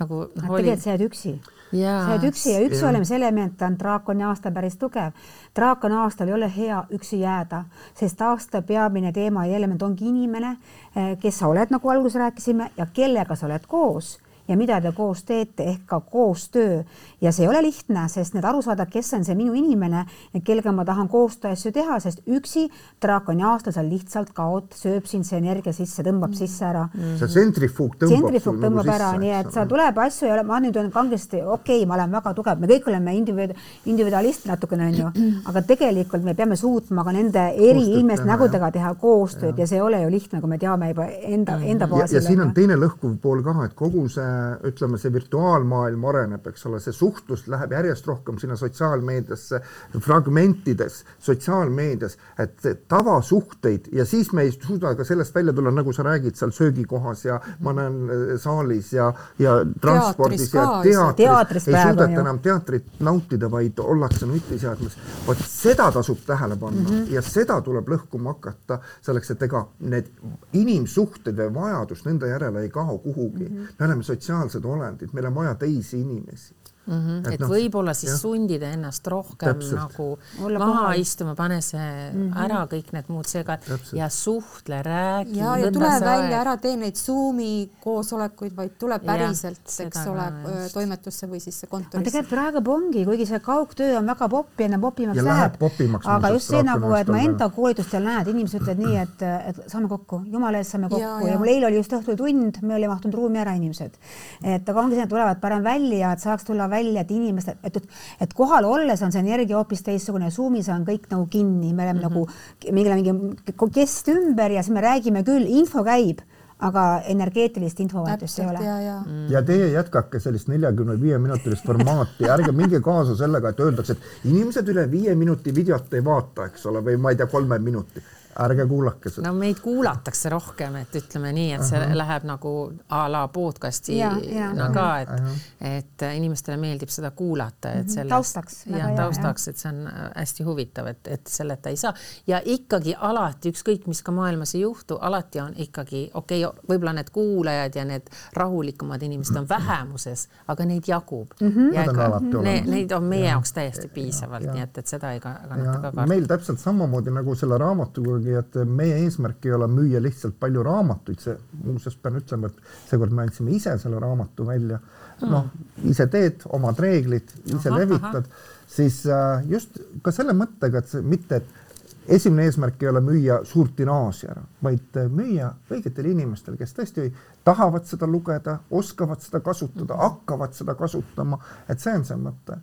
nagu no,. tegelikult sa jääd üksi sa oled üksi ja üksi olemise element on draakoni aastal päris tugev. draakoni aastal ei ole hea üksi jääda, sest aasta peamine teema ja element ongi inimene, eh, kes sa oled, nagu alguses rääkisime, ja kellega sa oled koos ja mida te koos teete ehk ka koostöö ja see ei ole lihtne, sest need aru saada, kes on see minu inimene, kellega ma tahan koostöö asju teha, sest üksi draakoni aastal sa lihtsalt kaod, sööb sind see energia sisse, tõmbab mm. sisse ära mm.. see tsentrifuug tõmbab. tsentrifuug nagu tõmbab nagu ära, nii et sa tuleb asju ja ma nüüd olen kangesti okei okay,, ma olen väga tugev, me kõik oleme individu-, individualist natukene onju, aga tegelikult me peame suutma ka nende eri inimeste nägudega teha koostööd ja. ja see ei ole ju lihtne, kui me teame juba enda, enda baasil. ja siin on teine lõhkuv pool ka, et kogu see ütleme, see virtuaalmaailm areneb, eks ole, see suhtlus läheb järjest rohkem sinna sotsiaalmeediasse, fragmentides, sotsiaalmeedias, et tavasuhteid ja siis me ei suuda ka sellest välja tulla, nagu sa räägid seal söögikohas ja ma näen äh, saalis ja, ja transpordis ja teatris, teatris ei suudeta enam teatrit nautida, vaid ollakse nutiseadmes. vot seda tasub tähele panna mm -hmm. ja seda tuleb lõhkuma hakata selleks, et ega need inimsuhted või vajadus nende järele ei kao kuhugi mm. -hmm. me oleme sotsiaalsed sotsiaalsed olendid, meil on vaja teisi inimesi mm. -hmm. et, et no, võib-olla siis jah. sundida ennast rohkem Täpselt. nagu Olla maha kohal. istuma, pane see mm -hmm. ära, kõik need muud segad ja suhtle, räägi. ja, ja tule välja, ära tee neid Zoomi koosolekuid, vaid tule päriselt, eks ole, toimetusse või siis kontorisse. tegelikult praegu ongi, kuigi see kaugtöö on väga popp ja popimaks läheb, läheb, aga just see nagu, et ma enda koolitustel näen, inimesed ütlevad nii, et, et saame kokku, jumala eest saame kokku ja, ja. ja mul eile oli just õhtul tund, me olime mahtunud ruumi ära inimesed. et aga ongi see, et tulevad parem välja, et saaks tulla välja, et inimesed, et, et, et kohal olles on see energia hoopis teistsugune, Zoomis on kõik nagu kinni, me oleme mm -hmm. nagu, meil on mingi kest ümber ja siis me räägime küll, info käib aga energeetilist infovahetust ei ole. ja, ja. Mm. ja teie jätkake sellist neljakümne viie minutilist formaati, ärge minge kaasa sellega, et öeldakse, et inimesed üle viie minuti videot ei vaata, eks ole, või ma ei tea, kolme minuti ärge kuulake seda. no meid kuulatakse rohkem, et ütleme nii, et see uh -huh. läheb nagu a la podcast'i ja, ja, no ka, et uh, -huh. et inimestele meeldib seda kuulata, et mhm. sellest. taustaks. jah, taustaks, et see on hästi huvitav, et, et selleta ei saa ja ikkagi alati ükskõik, mis ka maailmas ei juhtu, alati on ikkagi okei okay,, võib-olla need kuulajad ja need rahulikumad inimesed on vähemuses, aga neid jagub mm. -hmm. ja ega ne, neid on meie ja, jaoks täiesti piisavalt, nii et, et seda ei kannata ka karta. meil täpselt samamoodi nagu selle raamatuga ikkagi, et meie eesmärk ei ole müüa lihtsalt palju raamatuid, see muuseas pean ütlema, et seekord me andsime ise selle raamatu välja mm.. noh, ise teed omad reeglid, ise aha, levitad, siis äh, just ka selle mõttega, et see mitte, et esimene eesmärk ei ole müüa suurt tiraaži ära, vaid äh, müüa õigetele inimestele, kes tõesti tahavad seda lugeda, oskavad seda kasutada, mm. hakkavad seda kasutama, et see on see mõte.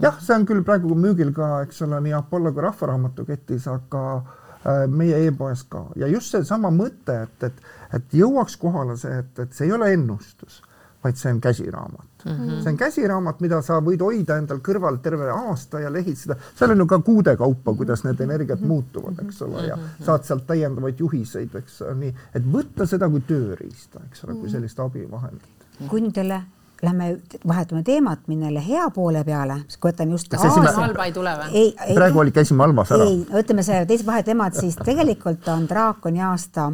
jah, see on küll praegu müügil ka, eks ole, nii Apollo kui Rahvaraamatu ketis, aga meie e-poes ka ja just seesama mõte, et, et, et jõuaks kohale see, et, et see ei ole ennustus, vaid see on käsiraamat mm. -hmm. see on käsiraamat, mida sa võid hoida endal kõrval terve aasta ja lehitseda, seal on ju ka kuude kaupa, kuidas need energiat muutuvad, eks ole, ja mhm. saad sealt täiendavaid juhiseid, eks nii, et võtta seda kui tööriista, eks ole, kui mhm. sellist abivahendit. jälle lähme vahetame teemat, minna jälle hea poole peale, siis kui võtan just. halba ei tule või? praegu oli, käisime halvas ära. ei, ütleme see teise vaheteemad, siis tegelikult on draakoni aasta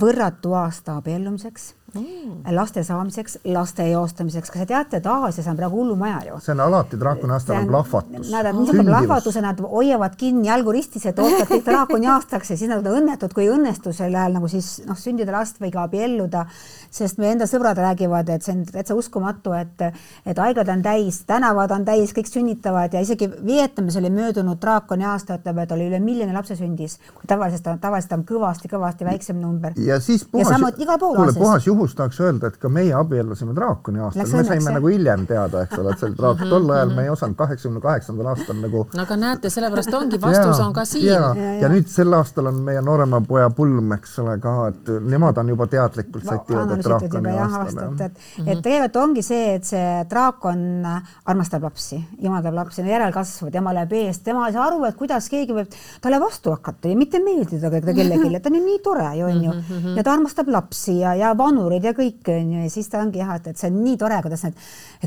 võrratu aasta abiellumiseks mm. laste saamiseks, laste eostamiseks. kas te teate, et Aasias on praegu hullumaja ju? see on alati draakoni aastal on plahvatus. Nad on niisugune plahvatuse, nad hoiavad kinni jalgu ristis, et ootavad kõik draakoni aastaks ja siis nad on õnnetud, kui ei õnnestu sel ajal nagu siis noh, sündida last või ka abielluda. sest meie enda sõbrad räägivad, et see on täitsa uskumatu, et, et haiglad on täis, tänavad on täis, kõik sünnitavad ja isegi Vietnamis oli möödunud draakoni aasta, ütleb, et oli üle miljoni lapse sündis, tavaliselt, tavaliselt on kõvasti-kõvasti väiksem number. ja siis puhas, kuule puhas juhus lõpus tahaks öelda, et ka meie abiellusime draakoni aastal, me saime jah. nagu hiljem teada, eks ole, et see oli draakon, tol ajal me ei osanud kaheksakümne kaheksandal aastal nagu. no aga näete, sellepärast ongi, vastus ja, on ka siin. ja, ja, ja nüüd sel aastal on meie noorema poja pulm, eks ole ka, et nemad on juba teadlikult sätivad, et draakoni aastal. et, et, et tegelikult ongi see, et see draakon armastab lapsi, imaldab lapsi, järelkasvu, tema läheb eest, tema ei saa aru, et kuidas keegi võib talle vastu hakata ja mitte meeldida kellelegi, ta on ju nii tore ju onju ja ta armastab lapsi ja, ja vanureid ja kõike onju ja siis ta ongi jah, et, et see on nii tore, kuidas need,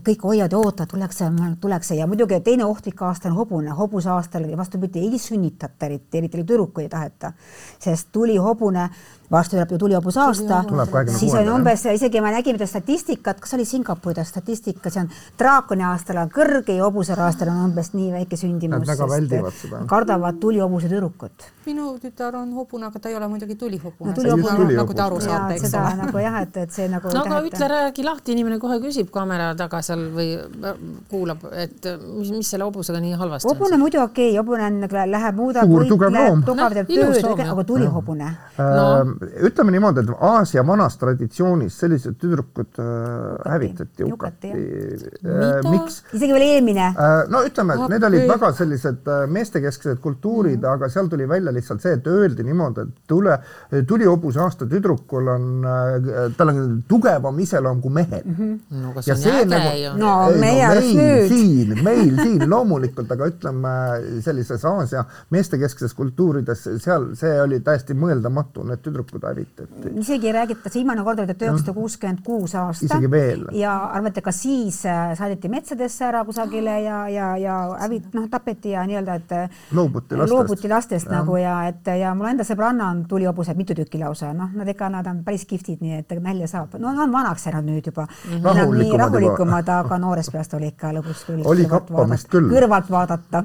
kõik hoiavad ja ootavad, tuleks see, tuleks see ja muidugi teine ohtlik aasta on hobune, hobuse aastal vastupidi ei sünnitata eriti, eriti tüdrukuid ei taheta, sest tuli hobune varsti tuleb ju tulihobuse aasta, siis on umbes, isegi me nägime statistikat, kas oli Singapuri statistika, see on draakoni aastal on kõrge ja hobusere aastal on umbes nii väike sündimus. Nad väga väldivad seda. kardavad tulihobuse tüdrukut. minu tütar on hobune, aga ta ei ole muidugi tulihobune no,. Tulihobune, nagu te aru saate, eks ole. nagu jah, et, et see nagu. no aga ütle, räägi lahti, inimene kohe küsib kaamera taga seal või kuulab, et mis, mis selle hobusega nii halvasti on. hobune muidu okei okay,, hobune on, läheb, muudab kõik, läheb, tugev teeb tööd, aga tulihobune. Äh, ütleme niimoodi, et Aasia vanas traditsioonis sellised tüdrukud äh, hävitati, hukati. Äh, miks? isegi veel eelmine äh,. no ütleme, et need olid väga sellised äh, meestekesksed kultuurid mm., aga seal tuli välja lihtsalt see, et öeldi niimoodi, et tule, tulihobuse aasta tüdrukul on äh,, tal on tugevam iseloom kui mehel mm. -hmm. no aga see on äge nagu, ju. no ei, meie no, meil nüüd. siin, meil siin loomulikult, aga ütleme sellises Aasia meestekeskses kultuurides, seal see oli täiesti mõeldamatu, need tüdrukud hävitati et isegi räägitakse, viimane kord oli tuhat üheksasada kuuskümmend kuus aasta. ja arvate, ka siis äh, saadeti metsadesse ära kusagile ja, ja, ja hävit-, noh, tapeti ja nii-öelda, et äh, loobuti lastest, loobuti lastest ja. nagu ja et ja mul enda sõbranna on tulihobused mitu tükki lausa, noh, nad ikka, nad on päris kihvtid, nii et nalja saab. no on vanaks ära nüüd juba mm. -hmm. Nii rahulikumad, aga noorest peast oli ikka lõbus küll. oli kappamist küll. kõrvalt vaadata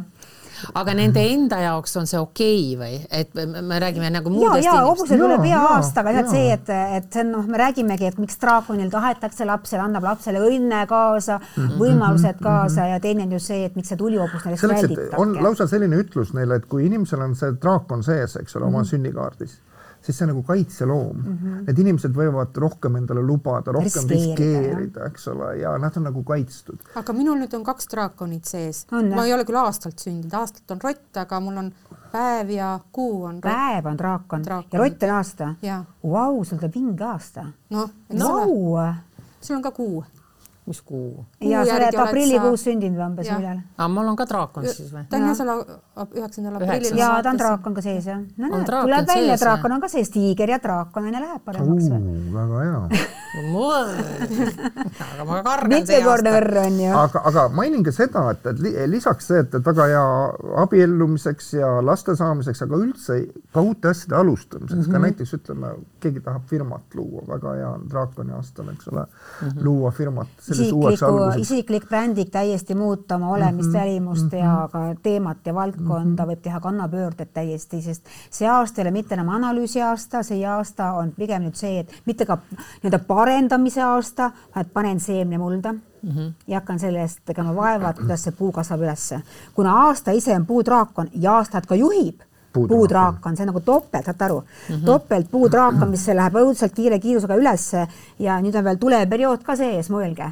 aga nende enda jaoks on see okei okay või, et me räägime nagu muudest ja, ja hobusel tuleb iga aastaga lihtsalt see, et, et see on noh, me räägimegi, et miks draakonil tahetakse lapsele, annab lapsele õnne kaasa mm, -hmm. võimalused mhm. kaasa mm -hmm. ja teine on ju see, et miks see tulihobus näiteks välditakse. on lausa selline ütlus neile, et kui inimesel on see draakon sees, eks ole mm, -hmm. oma sünnikaardis siis see on nagu kaitseloom mm. -hmm. Need inimesed võivad rohkem endale lubada, rohkem riskeerida, eks ole, ja nad on nagu kaitstud. aga minul nüüd on kaks draakonit sees. ma ei ole küll aastalt sündinud, aastalt on rott, aga mul on päev ja kuu on rott. päev on draakon, draakon. ja rott on aasta? Vau, sul tuleb vinge aasta. noh, no. sul on ka kuu mis kuu? ja sa oled aprillikuus sa... sündinud või umbes millal? aa, mul on ka draakon siis või? ta on jah seal üheksandal aprillil. ja ta on draakon ka sees jah. no näed, tuleb välja, draakon on ka sees, tiiger ja draakon on ja läheb paremaks või? väga hea aga ma kardan see aasta. võrr on ju. aga, aga mainin ka seda, et, et lisaks see, et, et väga hea abiellumiseks ja laste saamiseks, aga üldse ka uute asjade alustamiseks mm, -hmm. ka mhm. näiteks ütleme, keegi tahab firmat luua, väga hea on draakoni aastal, eks ole mm, -hmm. luua firmat isikliku, isiklik brändik täiesti muuta oma olemist mm, -hmm, välimust mm -hmm. ja ka teemat ja valdkonda mm -hmm. võib teha kannapöörded täiesti, sest see aasta ei ole mitte enam analüüsi aasta, see aasta on pigem nüüd see, et mitte ka nii-öelda parendamise aasta, vaid panen seemne mulda mm -hmm. ja hakkan selle eest tegema vaeva, et kuidas see puu kasvab ülesse. kuna aasta ise on puudraakon ja aastat ka juhib puutraak on see nagu topelt, saate aru mm -hmm., topelt puutraak on, mis läheb õudselt kiire kiirusega ülesse ja nüüd on veel tuleperiood ka sees, mõelge.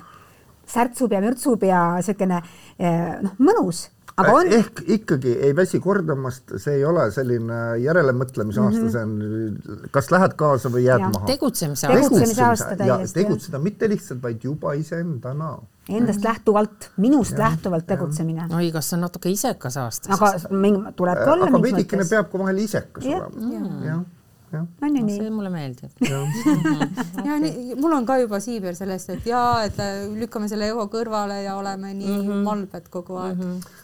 särtsub ja mürtsub ja niisugune eh, noh, mõnus aga on. ehk ikkagi ei väsi kordamast, see ei ole selline järelemõtlemise mm -hmm. aasta, see on, kas lähed kaasa või jääd ja. maha. tegutsemise aasta. tegutsemise aasta täiesti. tegutseda mitte lihtsalt, vaid juba iseendana endast mm. lähtuvalt, minust ja, lähtuvalt tegutsemine. oi, kas see on natuke isekas aasta? aga tulebki olla. aga veidikene peab ka vahel isekas ja. olema. jah jah. on ju nii? see mulle meeldib. ja nii, mul on ka juba siiber sellest, et ja et äh, lükkame selle ego kõrvale ja oleme nii mm -hmm. malbed kogu aeg mm. -hmm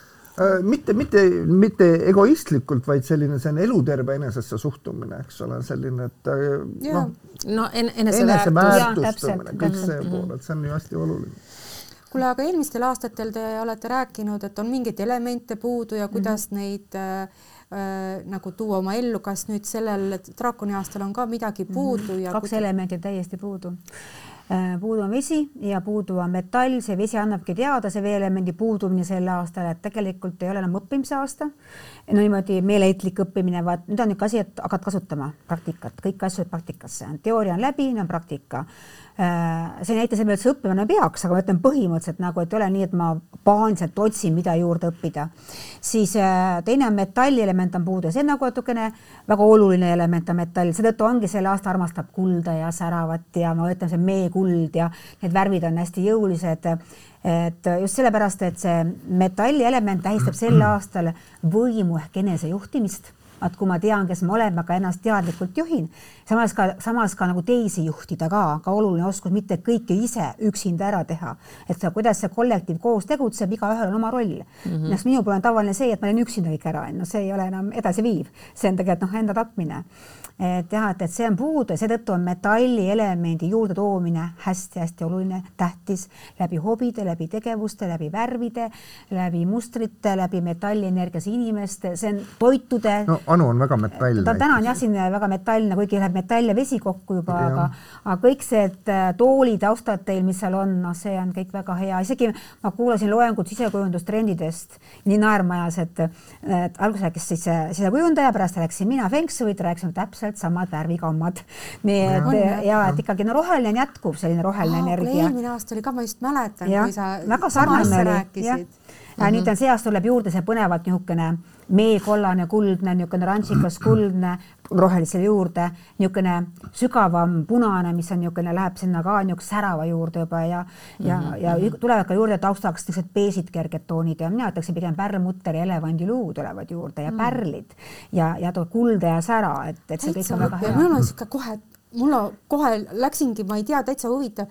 mitte, mitte, mitte egoistlikult, vaid selline, see on eluterve enesesse suhtumine, eks ole, selline, et äh, noh. no en, eneseväärtustamine, kõik see pool, et see on ju hästi oluline kuule, aga eelmistel aastatel te olete rääkinud, et on mingeid elemente puudu ja kuidas mm -hmm. neid äh, äh, nagu tuua oma ellu, kas nüüd sellel draakoni aastal on ka midagi mhm. puudu mm -hmm. ja kaks kuida... elementi täiesti puudu Äh, puudu on vesi ja puudu on metall, see vesi annabki teada, see veeelemendi puudumine sel aastal, et tegelikult ei ole enam õppimise aasta. no niimoodi meeleheitlik õppimine, vaat nüüd on niisugune asi, et hakkad kasutama praktikat, kõiki asju praktikasse, teooria on läbi, nüüd on praktika. Äh, see ei näita selle pealt, et sa õppima peaks, aga ma ütlen põhimõtteliselt nagu, et ei ole nii, et ma paaniliselt otsin, mida juurde õppida. siis äh, teine on metallielement on puudu ja see on nagu natukene väga oluline element on metall, seetõttu ongi sel aasta armastab kulda ja säravat ja ma ütlen, see meekuld ja need värvid on hästi jõulised. Et just sellepärast, et see metallielement tähistab sel aastal võimu ehk enesejuhtimist. Et kui ma tean, kes ma olen, ma ka ennast teadlikult juhin, samas ka, samas ka nagu teisi juhtida ka, ka oluline oskus mitte kõike ise üksinda ära teha, et sa, kuidas see kollektiiv koos tegutseb, igaühel on oma roll mm. -hmm. näiteks minu puhul on tavaline see, et ma teen üksinda kõik ära, no see ei ole enam edasiviiv, see on tegelikult noh, enda tapmine et jah, et, et see on puudu ja seetõttu on metallielemendi juurdetoomine hästi-hästi oluline, tähtis läbi hobide, läbi tegevuste, läbi värvide, läbi mustrite, läbi metallienergias inimeste, see on toitude. no Anu on väga metall. ta täna on jah, siin väga metalline, kuigi läheb metall ja vesi kokku juba, aga, aga kõik see äh, toolid, taustad teil, mis seal on, noh, see on kõik väga hea, isegi ma kuulasin loengut sisekujundustrendidest, nii naerma ajas, et, et alguses rääkis siis sisekujundaja, pärast rääkisin mina Feng Shui't, rääkisime täpselt täpselt samad värvikammad. nii et ja, ja et ikkagi no roheline on jätkuv selline roheline Aa, energia. eelmine aasta oli ka, ma just mäletan, kui sa väga sarnane oli. Mm -hmm. nüüd on see aasta tuleb juurde see põnevalt niisugune meekollane, kuldne, niisugune rantsikas kuldne, rohelisele juurde, niisugune sügavam punane, mis on niisugune, läheb sinna ka niisuguse särava juurde juba ja ja mm, -hmm. ja tulevad ka juurde taustaks niisugused beesid kerged toonid ja mina ütleksin pigem pärlmutter ja elevandiluu tulevad juurde ja mm -hmm. pärlid ja, ja kulda ja sära, et, et see kõik on väga hea. mul on niisugune kohe, mul kohe läksingi, ma ei tea, täitsa huvitav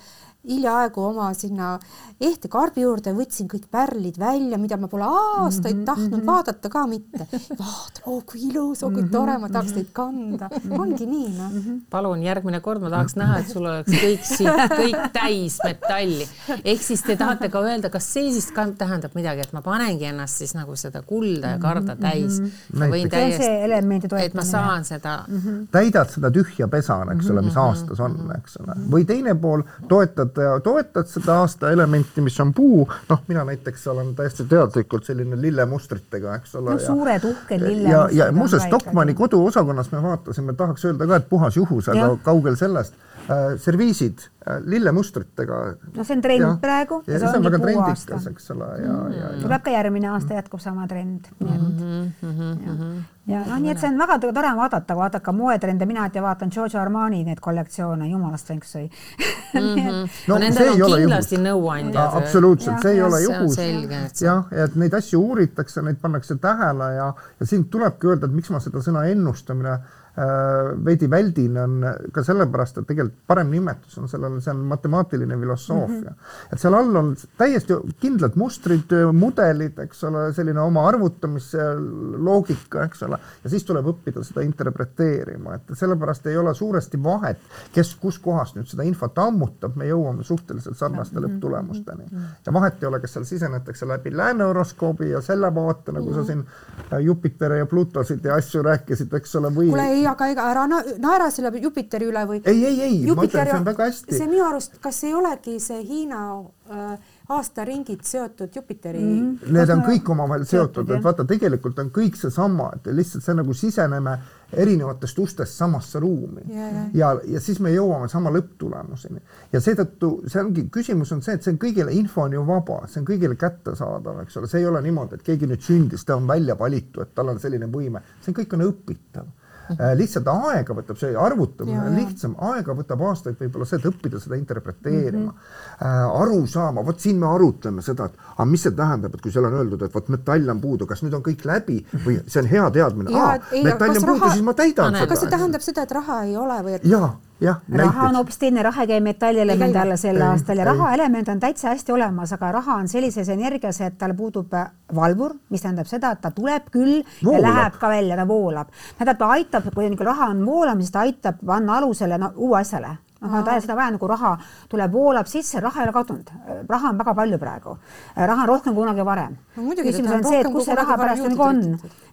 hiljaaegu oma sinna ehte karbi juurde, võtsin kõik pärlid välja, mida ma pole aastaid mm -hmm, tahtnud mm -hmm. vaadata ka mitte. vaatan, oo kui ilus, oo kui mhm, tore, ma tahaks neid kanda. ongi nii noh mm -hmm.. palun järgmine kord ma tahaks näha, et sul oleks kõik siit kõik täis metalli. ehk siis te tahate ka öelda, kas see siis ka tähendab midagi, et ma panengi ennast siis nagu seda kulda ja karda mhm, täis mm. -hmm. võin täiesti, et ma saan seda mm. -hmm. täidad seda tühja pesa, eks ole, mis mhm, aastas on, eks ole, või teine pool toetad ja toetad seda aasta elementi, mis on puu, noh, mina näiteks olen täiesti teadlikult selline lillemustritega, eks ole. no suured uhked lillemustrid. ja, ja muuseas Stockmanni koduosakonnas me vaatasime, tahaks öelda ka, et puhas juhus, aga kaugel sellest äh,, serviisid äh, lillemustritega. no see on trend ja, praegu. ja see on väga trendikas, eks ole, ja mm, -hmm. ja, ja. tuleb ka järgmine aasta jätkub sama trend, nii et mm. -hmm, ja, ja noh, nii et see on väga tore vaadata, vaadake moetrende, mina alati vaatan Giorgio Armani neid kollektsioone, jumalast feng shui mm. -hmm. no, no nendel on kindlasti nõuandjad. absoluutselt, see ei ole juhus. jah, et neid asju uuritakse, neid pannakse tähele ja, ja siin tulebki öelda, et miks ma seda sõna ennustamine veidi väldin, on ka sellepärast, et tegelikult parem nimetus on sellele, see on matemaatiline filosoofia mm. -hmm. et seal all on täiesti kindlad mustrid, mudelid, eks ole, selline oma arvutamise loogika, eks ole, ja siis tuleb õppida seda interpreteerima, et sellepärast ei ole suuresti vahet, kes kuskohast nüüd seda infot ammutab, me jõuame suhteliselt sarnaste mhm. lõpptulemusteni mm. -hmm. ja vahet ei ole, kas seal sisenetakse läbi lääne horoskoobi ja selle vaate, nagu mm -hmm. sa siin äh, Jupiteri ja Plutosid ja asju rääkisid, eks ole, või kuule ei, aga ega ära naera selle Jupiteri üle või? ei, ei, ei, ma ütlen, see on väga hästi. see minu arust, kas ei olegi see Hiina äh, aastaringid seotud Jupiteri mm? -hmm. Need on kõik omavahel seotud, et vaata, tegelikult on kõik seesama, et lihtsalt see nagu siseneme erinevatest ustest samasse ruumi yeah, ja, ja siis me jõuame sama lõpptulemuseni ja seetõttu see ongi, küsimus on see, et see on kõigile, info on ju vaba, see on kõigile kättesaadav, eks ole, see ei ole niimoodi, et keegi nüüd sündis, ta on välja valitud, et tal on selline võime, see kõik on õpitav lihtsalt aega võtab see arvutamine on lihtsam, aega võtab aastaid võib-olla see, et õppida seda interpreteerima mm, -hmm. aru saama, vot siin me arutleme seda, et aga mis see tähendab, et kui seal on öeldud, et vot metall on puudu, kas nüüd on kõik läbi või see on hea teadmine, metall on puudu, siis ma täidan seda. kas see tähendab seda, et raha ei ole või et? jaa jah, raha on hoopis teine, raha ei käi. metallielementi alla sel aastal ja rahaelement on täitsa hästi olemas, aga raha on sellises energias, et tal puudub äh, valvur, mis tähendab seda, et ta tuleb küll voolab. ja läheb ka välja, ta voolab. tähendab, ta aitab, kui nagu raha on voolamas, siis ta aitab panna alusele no, uue asjale. Noh, on vaja seda vaja nagu raha tuleb, voolab sisse, raha ei ole kadunud, raha on väga palju praegu, raha on rohkem kui kunagi varem. No,. küsimus on see, et kus see raha pärast nagu on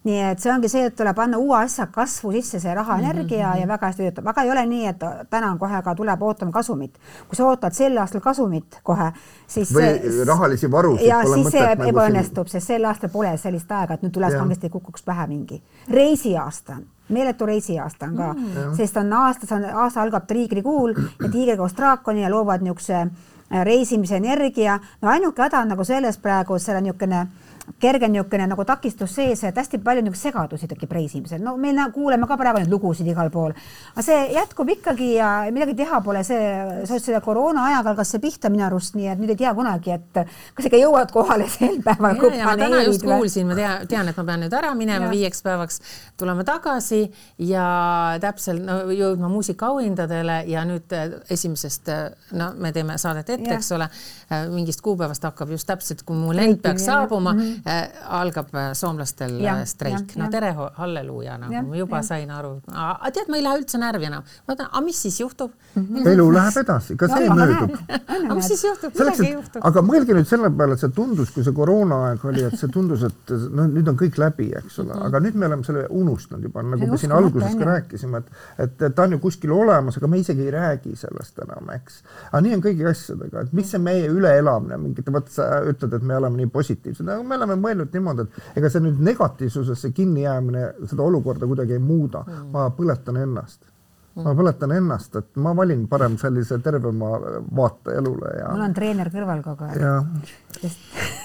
nii et see ongi see, et tuleb panna uue asja kasvu sisse, see raha, energia mm -hmm. ja väga hästi töötab, aga ei ole nii, et täna on kohe ka tuleb ootama kasumit. kui sa ootad sel aastal kasumit kohe, siis või rahalisi varusid ja siis see nagu ebaõnnestub, sest sel aastal pole sellist aega, et nüüd tuleb kangesti kukuks pähe mingi reisiaasta meeletu reisiaasta on ka mm., sest on aastas on, aasta algab triigrikuul ja tiiger koos draakoni ja loovad niisuguse äh, reisimise energia. no ainuke häda on nagu selles praegu, seal on niisugune kerge niisugune nagu takistus sees, et hästi palju niisuguseid segadusi tekib reisimisel. no me kuuleme ka praegu neid lugusid igal pool, aga see jätkub ikkagi ja midagi teha pole, see, seoses selle koroona ajaga algas see pihta minu arust, nii et nüüd ei tea kunagi, et kas ikka jõuad kohale sel päeval. ma täna just kuulsin, ma tean, tean, et ma pean nüüd ära minema ja. viieks päevaks, tulema tagasi ja täpselt no, jõudma muusikaauhindadele ja nüüd äh, esimesest, äh, no me teeme saadet ette, eks ole, äh, mingist kuupäevast hakkab just täpselt, kui mu lend peaks saabuma mm, -hmm äh, algab äh, soomlastel ja, äh, streik. no tere, halleluuja, nagu ja, ma juba ja. sain aru. tead, ma ei lähe üldse närvi enam. ma mõtlen, aga mis siis juhtub mm? -hmm. elu läheb edasi, ka see möödub. aga mis siis juhtub? midagi ei juhtu. aga mõelge nüüd selle peale, et see tundus, kui see koroonaaeg oli, et see tundus, et noh, nüüd on kõik läbi, eks ole -hmm. aga nüüd me oleme selle unustanud juba, nagu me siin alguses ka rääkisime, et, et, ta on ju kuskil olemas, aga me isegi ei räägi sellest enam, eks. aga nii on kõigi asjadega, et mis see meie üleelamine, mingit, vot sa ütled, et me oleme nii positiivsed, aga me oleme oleme mõelnud niimoodi, et ega see nüüd negatiivsusesse kinnijäämine seda olukorda kuidagi ei muuda mm., ma põletan ennast ma mm. põletan ennast, et ma valin parem sellise tervema vaate elule ja. mul on treener kõrval kogu aeg.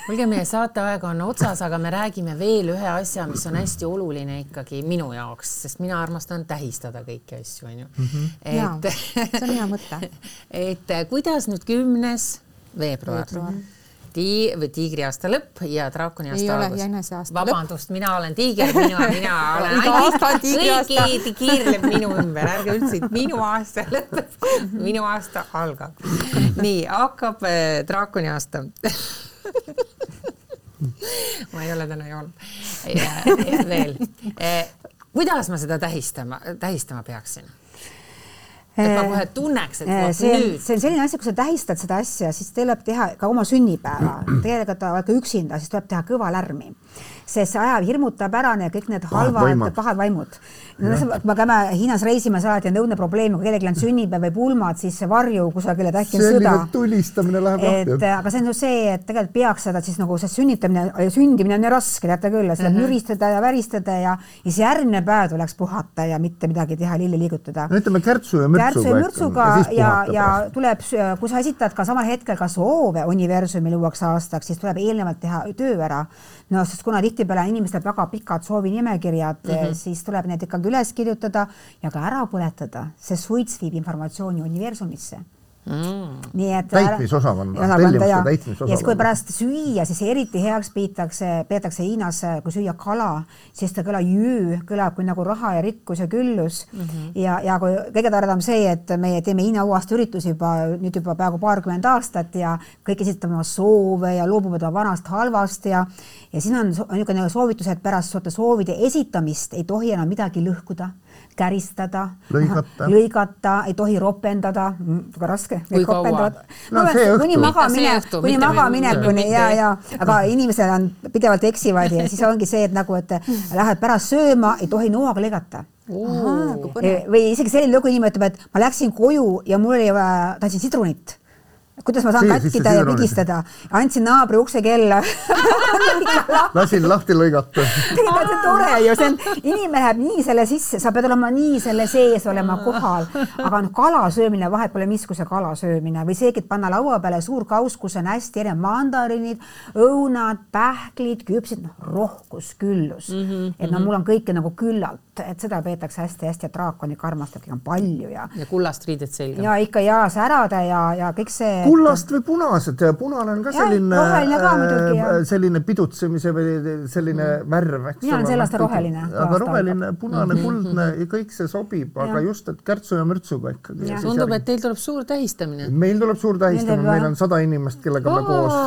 kuulge, meie saateaeg on otsas, aga me räägime veel ühe asja, mis on hästi oluline ikkagi minu jaoks, sest mina armastan tähistada kõiki asju, onju. Mhm. et see on hea mõte. et kuidas nüüd kümnes veebruar, veebruar tii- või tiigriaasta lõpp ja draakoni aasta algus. vabandust, mina olen tiiger, mina, mina olen kõigi kiirleb minu ümber, ärge üldse, minu aasta lõpeb, minu aasta algab. nii hakkab äh, draakoni aasta ma ei ole täna joonud veel. Äh, kuidas ma seda tähistama, tähistama peaksin? Et ma kohe tunneks, et vot see on, nüüd. see on selline asi, kui sa tähistad seda asja, siis tuleb teha ka oma sünnipäeva, tegelikult oled ka üksinda, siis tuleb teha kõva lärmi sest see ajab, hirmutab ära need kõik need halvad, pahad vaimud. No, kui me käime Hiinas reisimas alati on õudne probleem, kui kellelgi on sünnipäev või pulmad, siis varju kusagile, et äkki on sõda. tulistamine läheb lahti. et aga see on ju see, et tegelikult peaks seda siis nagu see sünnitamine, sündimine on nii raske, teate küll, seda mm -hmm. müristada ja väristada ja, siis järgmine päev tuleks puhata ja mitte midagi teha, lilli liigutada. no ütleme kärtsu ja mürtsuga. kärtsu ja mürtsuga ja, ja, ja tuleb, kui sa esitad ka samal hetkel ka soove universumile uueks aastaks, siis tuleb eelnevalt teha töö ära no sest kuna tihtipeale inimestel väga pikad soovinimekirjad mm, -hmm. siis tuleb need ikkagi üles kirjutada ja ka ära põletada, see suits viib informatsiooni universumisse mm.. nii et täitmisosakond, tellimuste täitmisosakond. ja siis, kui pärast süüa, siis eriti heaks piitakse, peetakse Hiinas, kui süüa kala, siis ta kõlab jüü, kõlab kui nagu raha ja rikkus ja küllus mm. -hmm. ja, ja kui kõige toredam see, et meie teeme Hiina uuaasta üritusi juba nüüd juba peaaegu paarkümmend aastat ja kõik esitavad oma soove ja loobuvad oma vanast halvast ja ja siin on, on niisugune soovitus, et pärast soovide esitamist ei tohi enam midagi lõhkuda käristada, lõigata, ei tohi ropendada, väga raske. kui kaua? no, no kuni magaminek, kuni magaminekuni ja, ja aga inimesed on pidevalt eksivad ja siis ongi see, et nagu, et lähed pärast sööma, ei tohi noaga lõigata. või isegi selline lugu, inimene ütleb, et ma läksin koju ja mul oli vaja, tahtsin sidrunit kuidas ma saan see, katkida ja pigistada. andsin naabri ukse kella lasin lahti lõigata. tegelikult see tore ju, see on, inimene läheb nii selle sisse, sa pead olema nii selle sees olema kohal, aga noh, kala söömine, vahet pole, missuguse kala söömine või seegi, et panna laua peale suur kauss, kus on hästi erinevad mandariinid, õunad, pähklid, küpsid, noh, rohkus, küllus mm. -hmm, et no mul on kõike nagu küllalt, et seda peetakse hästi-hästi ja draakonik armastab, on palju ja. ja kullast riided selga. ja ikka ja särada ja, ja kõik see kullast või punased, punane on ka ja, selline, ka muidugi, äh, selline pidutsemise või selline mm. värv, eks mina olen sel aastal roheline. aga roheline, punane, mhm. kuldne ja kõik see sobib, aga just, et kärtsu ja mürtsuga ikkagi. tundub, et teil tuleb suur tähistamine. meil tuleb suur tähistamine, meil on sada inimest, kellega me koos.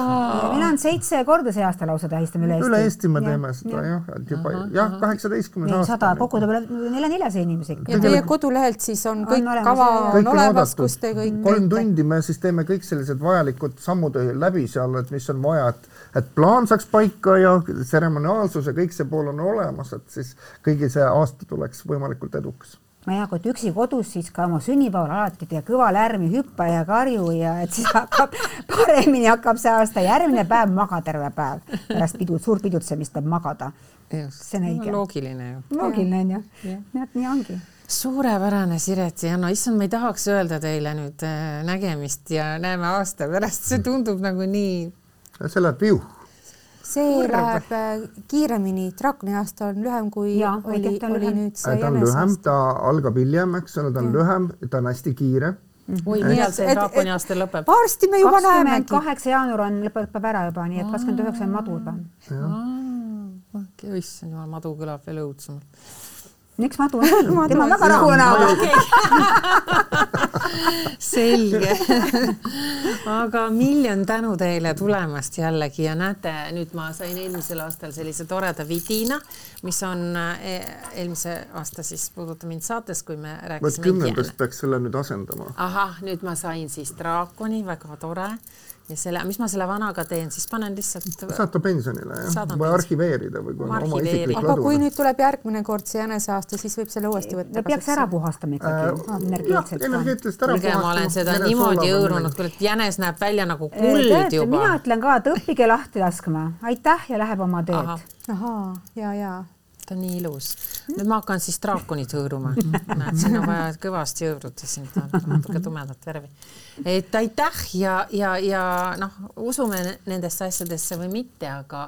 meil on seitse korda see aasta lausa tähistame üle Eesti. üle Eesti me teeme seda jah, et juba jah, kaheksateistkümnes aasta. sada, kokku tuleb nelja-neljasaja inimesega. ja teie kodulehelt siis on kõik kava on olemas, kus te kõik. kolm tundi me siis teeme kõik sellised vajalikud sammud läbi seal, et mis on vaja, et, et plaan saaks paika ja tseremoniaalsus ja kõik see pool on olemas, et siis kõigi see aasta tuleks võimalikult edukas ma ei tea, kui oled üksi kodus, siis ka oma sünnipäeval alati tee kõva lärmi, hüppa ja karju ja et siis hakkab paremini hakkab see aasta, järgmine päev maga terve päev pärast pidu, suurt pidutsemist tuleb magada. see on õige. loogiline ju. loogiline on ju, nii et nii ongi suurepärane, Siret ja no issand, ma ei tahaks öelda teile nüüd äh, nägemist ja näeme aasta pärast, see tundub nagu nii. see läheb viuh see Urb. läheb äh, kiiremini, draakoni aasta on lühem kui ja, oli, oli nüüd see ta on lühem, ta algab hiljem, eks ole, ta on ja. lühem, ta on hästi kiire mhm. oi, millal see draakoni aasta lõpeb? varsti me juba kakskümmend kaheksa jaanuar on, lõpeb ära juba, nii et kakskümmend üheksa on madu juba. okei, issand jumal, madu kõlab veel õudsemalt miks madu on? tema on väga rahul näoga. selge aga miljon tänu teile tulemast jällegi ja näete, nüüd ma sain eelmisel aastal sellise toreda vidina, mis on eh, eelmise aasta siis Puuduta mind saates, kui me rääkisime. kümnendast peaks selle nüüd asendama. ahah, nüüd ma sain siis draakoni, väga tore ja selle, mis ma selle vanaga teen, siis panen lihtsalt. saata pensionile jah, või arhiveerida või kui on oma isiklik ladu. aga kui nüüd tuleb järgmine kord see jäneseaasta, siis võib selle uuesti võtta. peaks ära puhastama ikkagi äh, energeetiliselt. energeetiliselt ära puhastama. ma olen seda niimoodi hõõrunud, kuule, et jänes näeb välja nagu kuld juba. mina ütlen ka, et õppige lahti laskma, aitäh ja läheb oma teed. ahaa, ja, ja ta on nii ilus. nüüd ma hakkan siis draakonit hõõruma. näed, siin on vaja kõvasti hõõruda, siin on natuke tumedat värvi. Et aitäh ja, ja, ja noh, usume nendesse asjadesse või mitte, aga,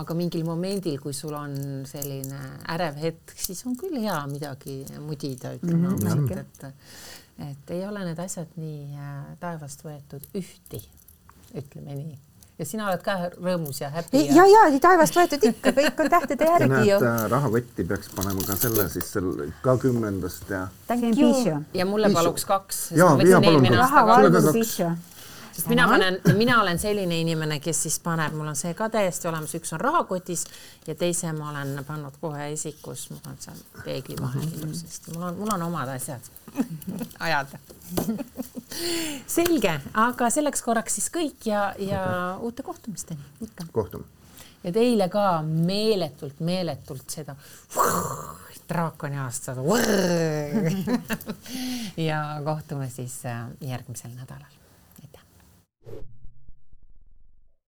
aga mingil momendil, kui sul on selline ärev hetk, siis on küll hea midagi mudida, ütleme mm -hmm. ausalt, et, et ei ole need asjad nii äh, taevast võetud ühti, ütleme nii ja sina oled ka rõõmus ja happy. ja, ja, ja taevast võetud ikka, kõik on tähtede järgi ju. Äh, rahakotti peaks panema ka selle siis selle ka kümnendast ja. ja mulle paluks kaks. ja, ja palun kaks sest mina panen, mina olen selline inimene, kes siis paneb, mul on see ka täiesti olemas, üks on rahakotis ja teise ma olen pannud kohe esikus, mul on seal peegli vahel ilusasti, mul on, mul on omad asjad. Ajada selge, aga selleks korraks siis kõik ja, ja uute kohtumisteni. Ikka. kohtume. ja teile ka meeletult, meeletult seda draakoni aastat ja kohtume siis äh, järgmisel nädalal.